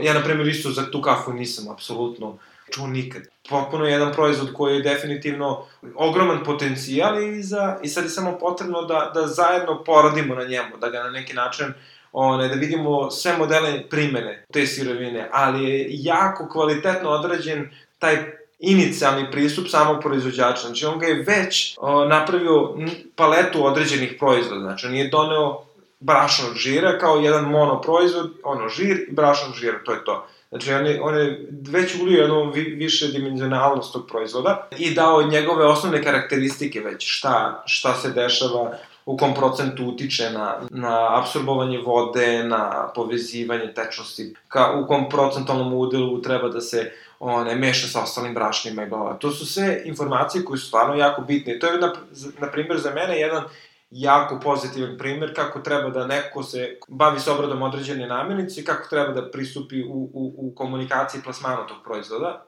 Ja, na primjer, isto za tu kafu nisam apsolutno čuo nikad. Potpuno jedan proizvod koji je definitivno ogroman potencijal i, za, i sad je samo potrebno da, da zajedno poradimo na njemu, da ga na neki način one, da vidimo sve modele primene te sirovine, ali je jako kvalitetno odrađen taj inicijalni pristup samog proizvođača. Znači, on ga je već o, napravio paletu određenih proizvoda. Znači, on je doneo brašnog žira kao jedan monoproizvod, ono, žir i brašnog žira, to je to. Znači, on je, on je već ulio jednu vi, više dimenzionalnost tog proizvoda i dao njegove osnovne karakteristike već, šta, šta se dešava, u kom procentu utiče na, na absorbovanje vode, na povezivanje tečnosti, ka, u kom procentalnom udelu treba da se one, meša sa ostalim brašnjima i bla, To su sve informacije koje su stvarno jako bitne. To je, na, na primjer, za mene jedan jako pozitivan primer kako treba da neko se bavi s obradom određene namirnice, kako treba da pristupi u, u, u komunikaciji plasmana tog proizvoda.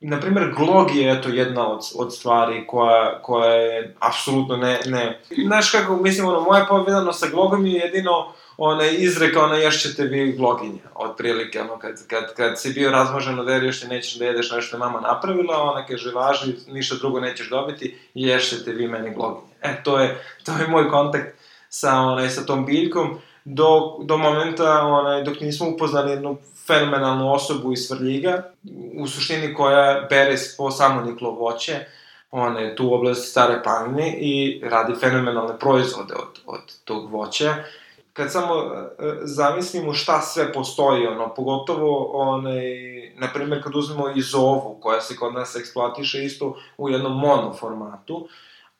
Na primer, glog je eto jedna od, od stvari koja, koja je apsolutno ne, ne... Znaš kako, mislim, ono, moja povedano sa glogom je jedino ona izreka, ona ješćete vi gloginja, otprilike, ono, kad, kad, kad si bio razmažen od još nećeš da jedeš nešto je mama napravila, ona kaže, važi, ništa drugo nećeš dobiti, ješćete vi meni gloginje. E, to je, to je moj kontakt sa, onaj, sa tom biljkom, do, do momenta, onaj, dok nismo upoznali jednu fenomenalnu osobu iz Svrljiga, u suštini koja bere po samoniklo voće, ona je tu u oblasti Stare Planine i radi fenomenalne proizvode od, od tog voća kad samo uh, zamislimo šta sve postoji, ono, pogotovo, onaj, na primjer, kad uzmemo izovu, koja se kod nas eksploatiše isto u jednom mono formatu,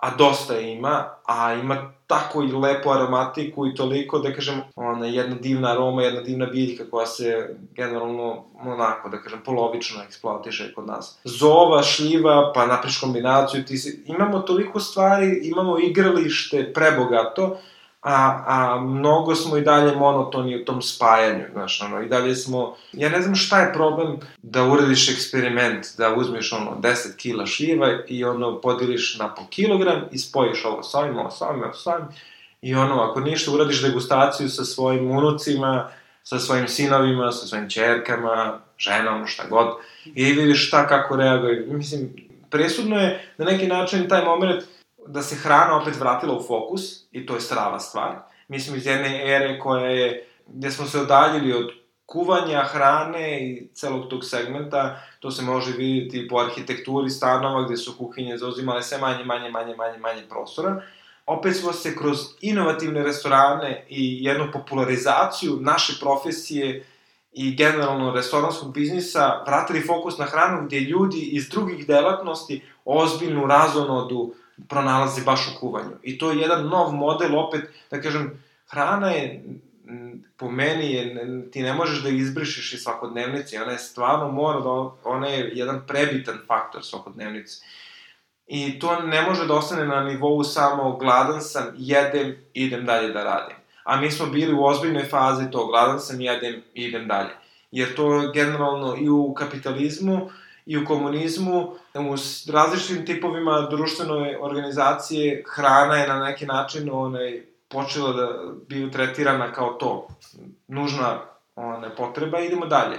a dosta ima, a ima tako i lepu aromatiku i toliko, da kažem, ona jedna divna aroma, jedna divna biljka koja se generalno, onako, da kažem, polovično eksploatiše kod nas. Zova, šljiva, pa napriš kombinaciju, ti si, imamo toliko stvari, imamo igralište prebogato, a, a mnogo smo i dalje monotoni u tom spajanju, znaš, ono, i dalje smo, ja ne znam šta je problem da uradiš eksperiment, da uzmeš, ono, 10 kila šljiva i, ono, podeliš na po kilogram i spojiš ovo s ovim, ovo s ovim, ovo s ovim, i, ono, ako ništa, uradiš degustaciju sa svojim unucima, sa svojim sinovima, sa svojim čerkama, ženom, šta god, i vidiš šta, kako reaguje, mislim, presudno je na neki način taj moment da se hrana opet vratila u fokus, i to je strava stvar. Mislim, iz jedne ere koja je, gde smo se odaljili od kuvanja hrane i celog tog segmenta, to se može vidjeti po arhitekturi stanova gde su kuhinje zauzimale sve manje, manje, manje, manje, manje prostora. Opet smo se kroz inovativne restorane i jednu popularizaciju naše profesije i generalno restoranskog biznisa vratili fokus na hranu gde ljudi iz drugih delatnosti ozbiljnu razonodu pronalazi baš u kuvanju. I to je jedan nov model, opet, da kažem, hrana je, po meni je, ti ne možeš da izbrišeš iz svakodnevnice, ona je stvarno mora da, ona je jedan prebitan faktor svakodnevnice. I to ne može da ostane na nivou samo gladan sam, jedem, idem dalje da radim. A mi smo bili u ozbiljnoj fazi to, gladan sam, jedem, idem dalje. Jer to generalno i u kapitalizmu, i u komunizmu, u različitim tipovima društvene organizacije, hrana je na neki način onaj, počela da bi tretirana kao to, nužna ona, potreba, idemo dalje.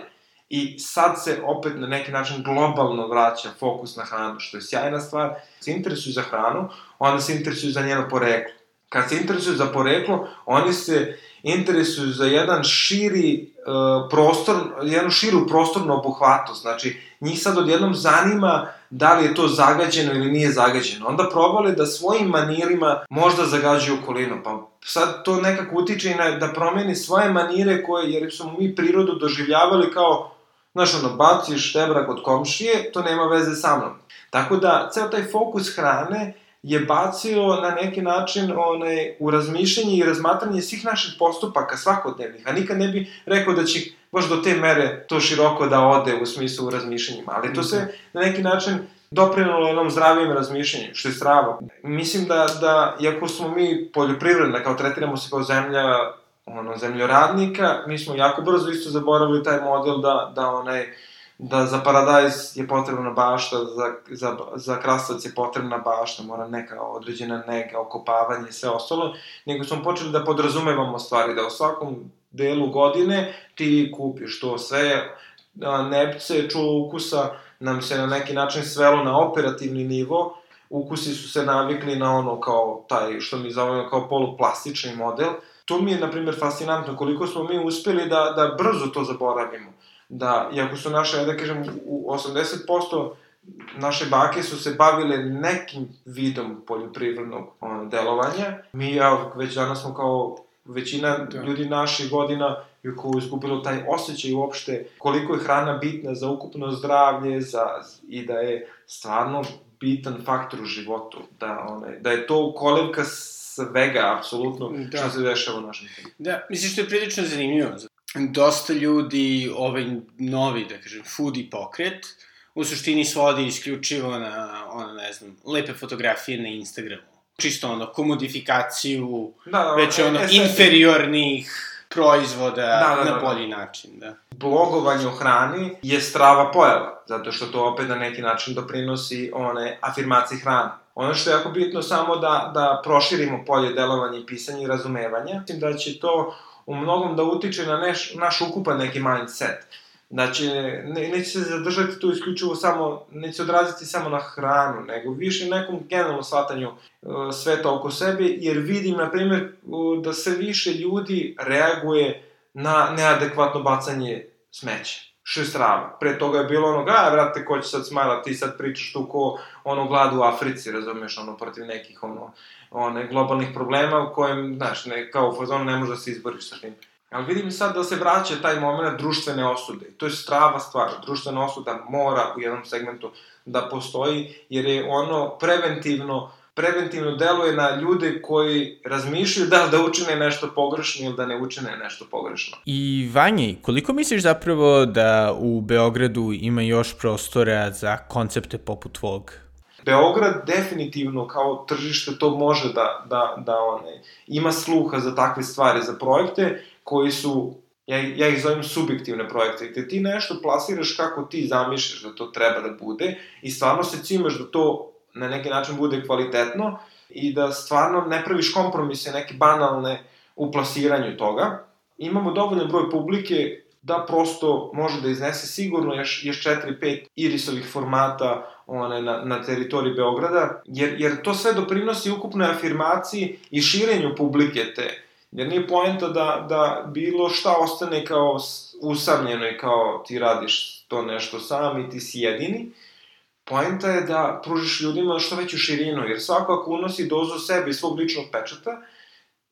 I sad se opet na neki način globalno vraća fokus na hranu, što je sjajna stvar. Se interesuju za hranu, onda se interesuju za njeno poreklo. Kad se interesuju za poreklo, oni se interesuju za jedan širi uh, prostor, jednu širu prostornu obuhvatu. Znači, njih sad odjednom zanima da li je to zagađeno ili nije zagađeno. Onda probali da svojim manirima možda zagađuju okolinu. Pa sad to nekako utiče i na, da promeni svoje manire koje, jer smo mi prirodu doživljavali kao, znaš, ono, baciš štebra kod komšije, to nema veze sa mnom. Tako da, ceo taj fokus hrane je bacio na neki način onaj, u razmišljanje i razmatranje svih naših postupaka svakodnevnih, a nikad ne bi rekao da će baš do te mere to široko da ode u smislu u razmišljanjima, ali to se na neki način doprinulo jednom zdravijem razmišljanju, što je strava. Mislim da, da iako smo mi poljoprivredna, kao tretiramo se kao zemlja ono, zemljoradnika, mi smo jako brzo isto zaboravili taj model da, da onaj, da za paradajz je potrebna bašta, za, za, za krastavac je potrebna bašta, mora neka određena nega, okopavanje i sve ostalo, nego smo počeli da podrazumevamo stvari, da u svakom delu godine ti kupiš to sve, nepce, čulo ukusa nam se na neki način svelo na operativni nivo, ukusi su se navikli na ono kao taj, što mi zovemo kao poluplastični model. To mi je, na primjer, fascinantno koliko smo mi uspeli da, da brzo to zaboravimo da, iako su naše, da kažem, u 80% naše bake su se bavile nekim vidom poljoprivrednog ono, delovanja. Mi, ja, već danas smo kao većina da. ljudi naših godina je ko izgubilo taj osjećaj uopšte koliko je hrana bitna za ukupno zdravlje za, i da je stvarno bitan faktor u životu. Da, one, da je to kolevka svega, apsolutno, da. što se dešava u našem filmu. Da, mislim što je prilično zanimljivo, dosta ljudi, ovaj novi, da kažem, foodie pokret, u suštini svodi isključivo na, ono, ne znam, lepe fotografije na Instagramu. Čisto ono, komodifikaciju, da, da, već ono, e, inferiornih proizvoda da, da, da, na da. bolji način, da. Blogovanje o hrani je strava pojava, zato što to opet na neki način doprinosi one afirmacije hrane. Ono što je jako bitno samo da, da proširimo polje delovanja i pisanja i razumevanja, mislim da će to u mnogom da utiče na neš, naš ukupan neki mindset. Znači, ne, neće se zadržati tu isključivo samo, neće se odraziti samo na hranu, nego više nekom generalnom shvatanju uh, sveta oko sebe, jer vidim, na primjer, da sve više ljudi reaguje na neadekvatno bacanje smeća. šestrava. Pre toga je bilo ono, a, vrate, ko će sad smajla, ti sad pričaš tu ko ono glad u Africi, razumeš, ono, protiv nekih, ono, one, globalnih problema u kojem, znaš, ne, kao u fazonu ne može da se izboriš sa tim. Ali vidim sad da se vraća taj moment društvene osude. To je strava stvar. Društvena osuda mora u jednom segmentu da postoji, jer je ono preventivno preventivno deluje na ljude koji razmišljaju da da učine nešto pogrešno ili da ne učine nešto pogrešno. I Vanji, koliko misliš zapravo da u Beogradu ima još prostora za koncepte poput tvog? Beograd definitivno kao tržište to može da, da, da one, ima sluha za takve stvari, za projekte koji su, ja, ja ih zovem subjektivne projekte, gde ti nešto plasiraš kako ti zamišljaš da to treba da bude i stvarno se cimaš da to na neki način bude kvalitetno i da stvarno ne praviš kompromise neke banalne u plasiranju toga. Imamo dovoljno broj publike da prosto može da iznese sigurno još, još 4-5 irisovih formata one, na, na teritoriji Beograda, jer, jer to sve doprinosi ukupnoj afirmaciji i širenju publike te. Jer nije poenta da, da bilo šta ostane kao usamljeno i kao ti radiš to nešto sam i ti si jedini, Poenta je da pružiš ljudima što veću širinu, jer svako ako unosi dozu sebe i svog ličnog pečata,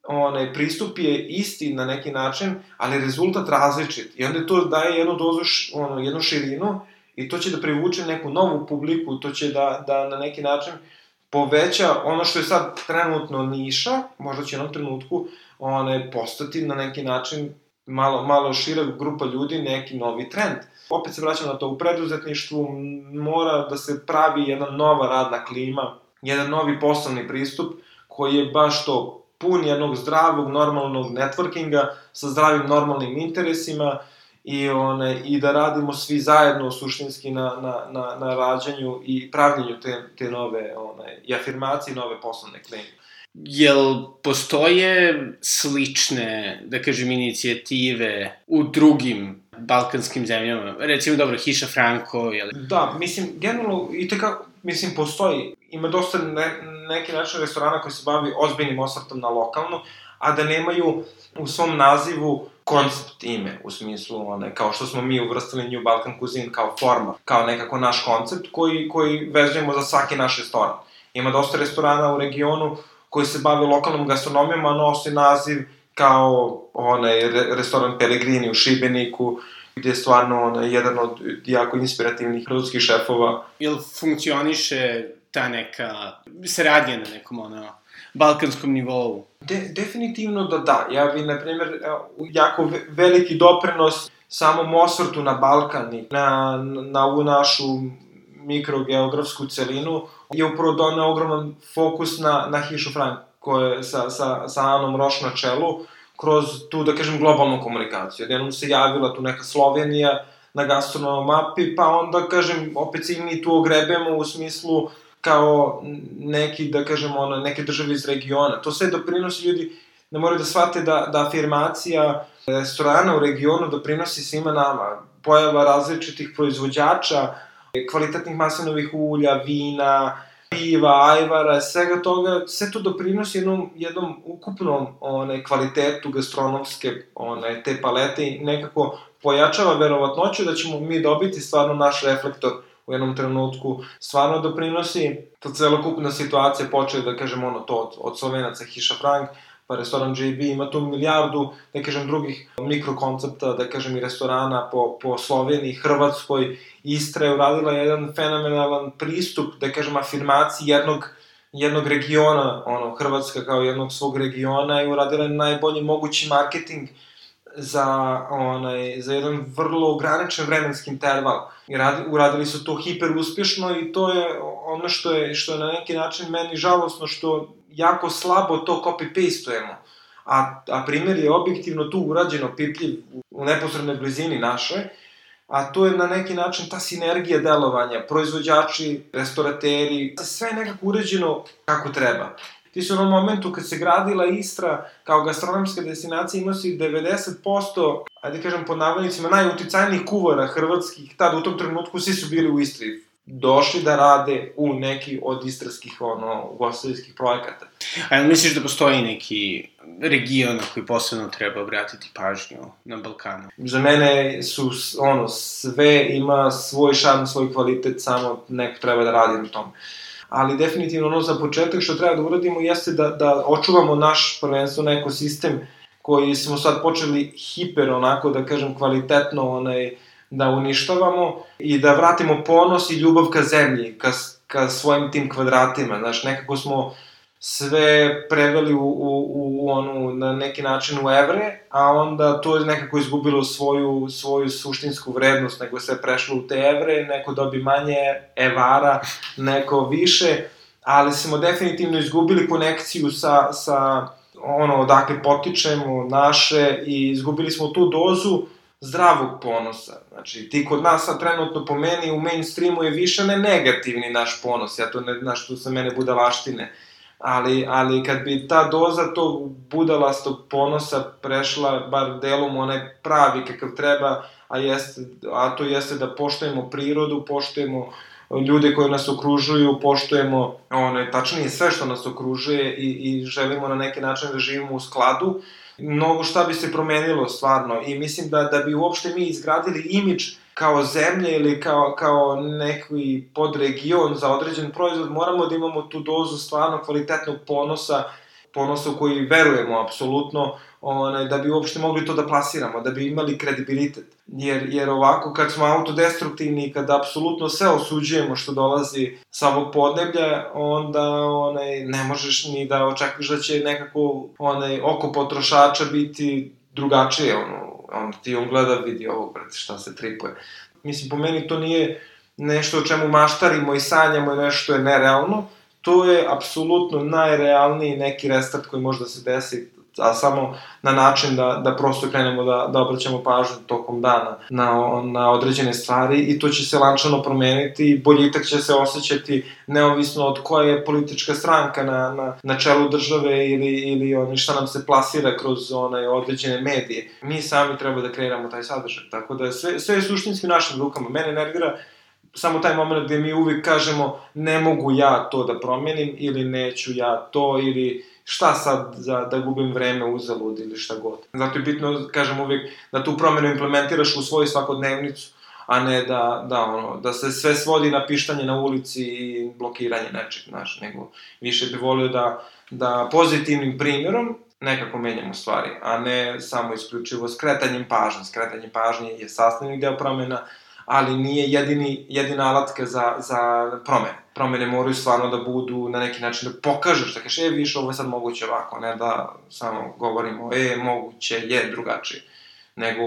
onaj, pristup je isti na neki način, ali rezultat različit. I onda to daje jednu dozu, ono, jednu širinu i to će da privuče neku novu publiku, to će da, da na neki način poveća ono što je sad trenutno niša, možda će u jednom trenutku one, postati na neki način malo, malo šira grupa ljudi neki novi trend. Opet se vraćam na to, u preduzetništvu mora da se pravi jedna nova radna klima, jedan novi poslovni pristup koji je baš to pun jednog zdravog, normalnog networkinga sa zdravim normalnim interesima i, one, i da radimo svi zajedno suštinski na, na, na, na rađanju i pravljenju te, te nove one, i afirmacije nove poslovne klime. Jel postoje slične, da kažem, inicijative u drugim balkanskim zemljama? Recimo, dobro, Hiša Franko, jel? Da, mislim, generalno, i tako, mislim, postoji. Ima dosta ne, neki način restorana koji se bavi ozbiljnim osvrtom na lokalno, a da nemaju u svom nazivu koncept ime, u smislu, one, kao što smo mi uvrstili New Balkan Cuisine kao forma, kao nekako naš koncept koji, koji vezujemo za svaki naš restoran. Ima dosta restorana u regionu koji se bave lokalnom gastronomijom, a nosi naziv kao onaj restoran Peregrini u Šibeniku, gde je stvarno onaj, jedan od jako inspirativnih ljudskih šefova. Jel funkcioniše ta neka saradnja na nekom ono, balkanskom nivou? De, definitivno da da. Ja vi, na primjer, jako veliki doprinos samom osvrtu na Balkan i na, na ovu našu mikrogeografsku celinu je upravo donao ogroman fokus na, na Hišu Frank, koje sa, sa, sa Anom Roš na čelu, kroz tu, da kažem, globalnu komunikaciju. Jednom se javila tu neka Slovenija na gastronomom mapi, pa onda, kažem, opet se i mi tu ogrebemo u smislu kao neki, da kažem, ono, neke države iz regiona. To sve doprinosi ljudi da moraju da shvate da, da afirmacija restorana u regionu doprinosi svima nama. Pojava različitih proizvođača, kvalitetnih maslinovih ulja, vina, piva, ajvara, svega toga, sve to doprinosi jednom, jednom ukupnom one, kvalitetu gastronomske one, te palete i nekako pojačava verovatnoću da ćemo mi dobiti stvarno naš reflektor u jednom trenutku. Stvarno doprinosi ta celokupna situacija, počeo da kažem ono to od, od Slovenaca Hiša Frank, pa restoran JB, ima tu milijardu, da kažem, drugih mikrokoncepta, da kažem, i restorana po, po Sloveniji, Hrvatskoj. Istra je uradila jedan fenomenalan pristup, da kažem, afirmaciji jednog jednog regiona, ono, Hrvatska kao jednog svog regiona i uradila je najbolji mogući marketing za, onaj, za jedan vrlo ograničen vremenski interval. I radi, uradili su to hiper uspješno i to je ono što je, što je na neki način meni žalosno, što jako slabo to copy-pastujemo. A, a primer je objektivno tu urađeno pipljiv u neposrednoj blizini naše, a to je na neki način ta sinergija delovanja, proizvođači, restorateri, sve je nekako uređeno kako treba. Ti su u onom momentu kad se gradila Istra kao gastronomska destinacija imao si 90%, ajde kažem po navodnicima, najuticajnijih kuvara hrvatskih, tada u tom trenutku svi su bili u Istri. došli da rade u neki od istarskih ono, ugostiteljskih projekata. A jel misliš da postoji neki region na koji posebno treba obratiti pažnju na Balkanu? Za mene su, ono, sve ima svoj šarm, svoj kvalitet, samo neko treba da radi na tom. Ali definitivno ono za početak što treba da uradimo jeste da, da očuvamo naš prvenstveno ekosistem koji smo sad počeli hiper onako da kažem kvalitetno onaj da uništavamo i da vratimo ponos i ljubav ka zemlji, ka, ka svojim tim kvadratima. Znaš, nekako smo sve preveli u, u, u onu, na neki način u evre, a onda to je nekako izgubilo svoju, svoju suštinsku vrednost, nego se prešlo u te evre, neko dobi manje evara, neko više, ali smo definitivno izgubili konekciju sa, sa ono odakle potičemo naše i izgubili smo tu dozu zdravog ponosa. Znači, ti kod nas sad trenutno po meni u mainstreamu je više ne negativni naš ponos, ja to ne, znaš, tu sa mene budalaštine, ali, ali kad bi ta doza tog budalastog ponosa prešla bar delom onaj pravi kakav treba, a, jeste, a to jeste da poštujemo prirodu, poštujemo ljude koji nas okružuju, poštujemo one, tačnije sve što nas okružuje i, i želimo na neki način da živimo u skladu, mnogo šta bi se promenilo stvarno. I mislim da, da bi uopšte mi izgradili imidž kao zemlje ili kao, kao neki podregion za određen proizvod, moramo da imamo tu dozu stvarno kvalitetnog ponosa, ponosa u koji verujemo apsolutno, onaj, da bi uopšte mogli to da plasiramo, da bi imali kredibilitet. Jer, jer ovako, kad smo autodestruktivni i kad apsolutno sve osuđujemo što dolazi sa ovog podneblja, onda onaj, ne možeš ni da očekuješ da će nekako onaj, oko potrošača biti drugačije, ono, on ti on gleda, vidi ovo, brate, šta se tripuje. Mislim, po meni to nije nešto o čemu maštarimo i sanjamo i nešto je nerealno, to je apsolutno najrealniji neki restart koji može da se desi a samo na način da, da prosto krenemo da, da obraćamo pažnju tokom dana na, na određene stvari i to će se lančano promeniti i boljitak će se osjećati neovisno od koje je politička stranka na, na, na čelu države ili, ili oni šta nam se plasira kroz onaj određene medije. Mi sami treba da kreiramo taj sadržaj, tako da sve, sve je suštinski u našim rukama. Mene nervira samo taj moment gde mi uvijek kažemo ne mogu ja to da promenim ili neću ja to ili šta sad za, da gubim vreme uzalud ili šta god. Zato je bitno, kažem uvijek, da tu promenu implementiraš u svoju svakodnevnicu, a ne da, da, ono, da se sve svodi na pištanje na ulici i blokiranje nečeg, znaš, nego više bi volio da, da pozitivnim primjerom nekako menjamo stvari, a ne samo isključivo skretanjem pažnje. Skretanje pažnje je sastavni deo promena, ali nije jedini, jedina alatka za, za promene. Promene moraju stvarno da budu na neki način da pokažeš, da kažeš, e, više, ovo je sad moguće ovako, ne da samo govorimo, e, moguće je drugačije, nego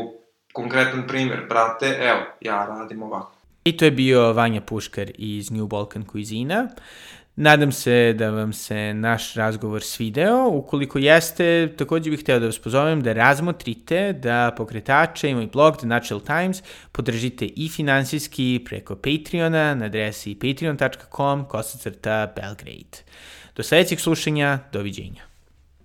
konkretan primjer, brate, evo, ja radim ovako. I to je bio Vanja Puškar iz New Balkan Cuisine. Nadam se da vam se naš razgovor svideo. Ukoliko jeste, takođe bih hteo da vas pozovem da razmotrite da pokretače i moj blog The Natural Times podržite i finansijski preko Patreona na adresi patreon.com kosacrta Belgrade. Do sledećeg slušanja, doviđenja.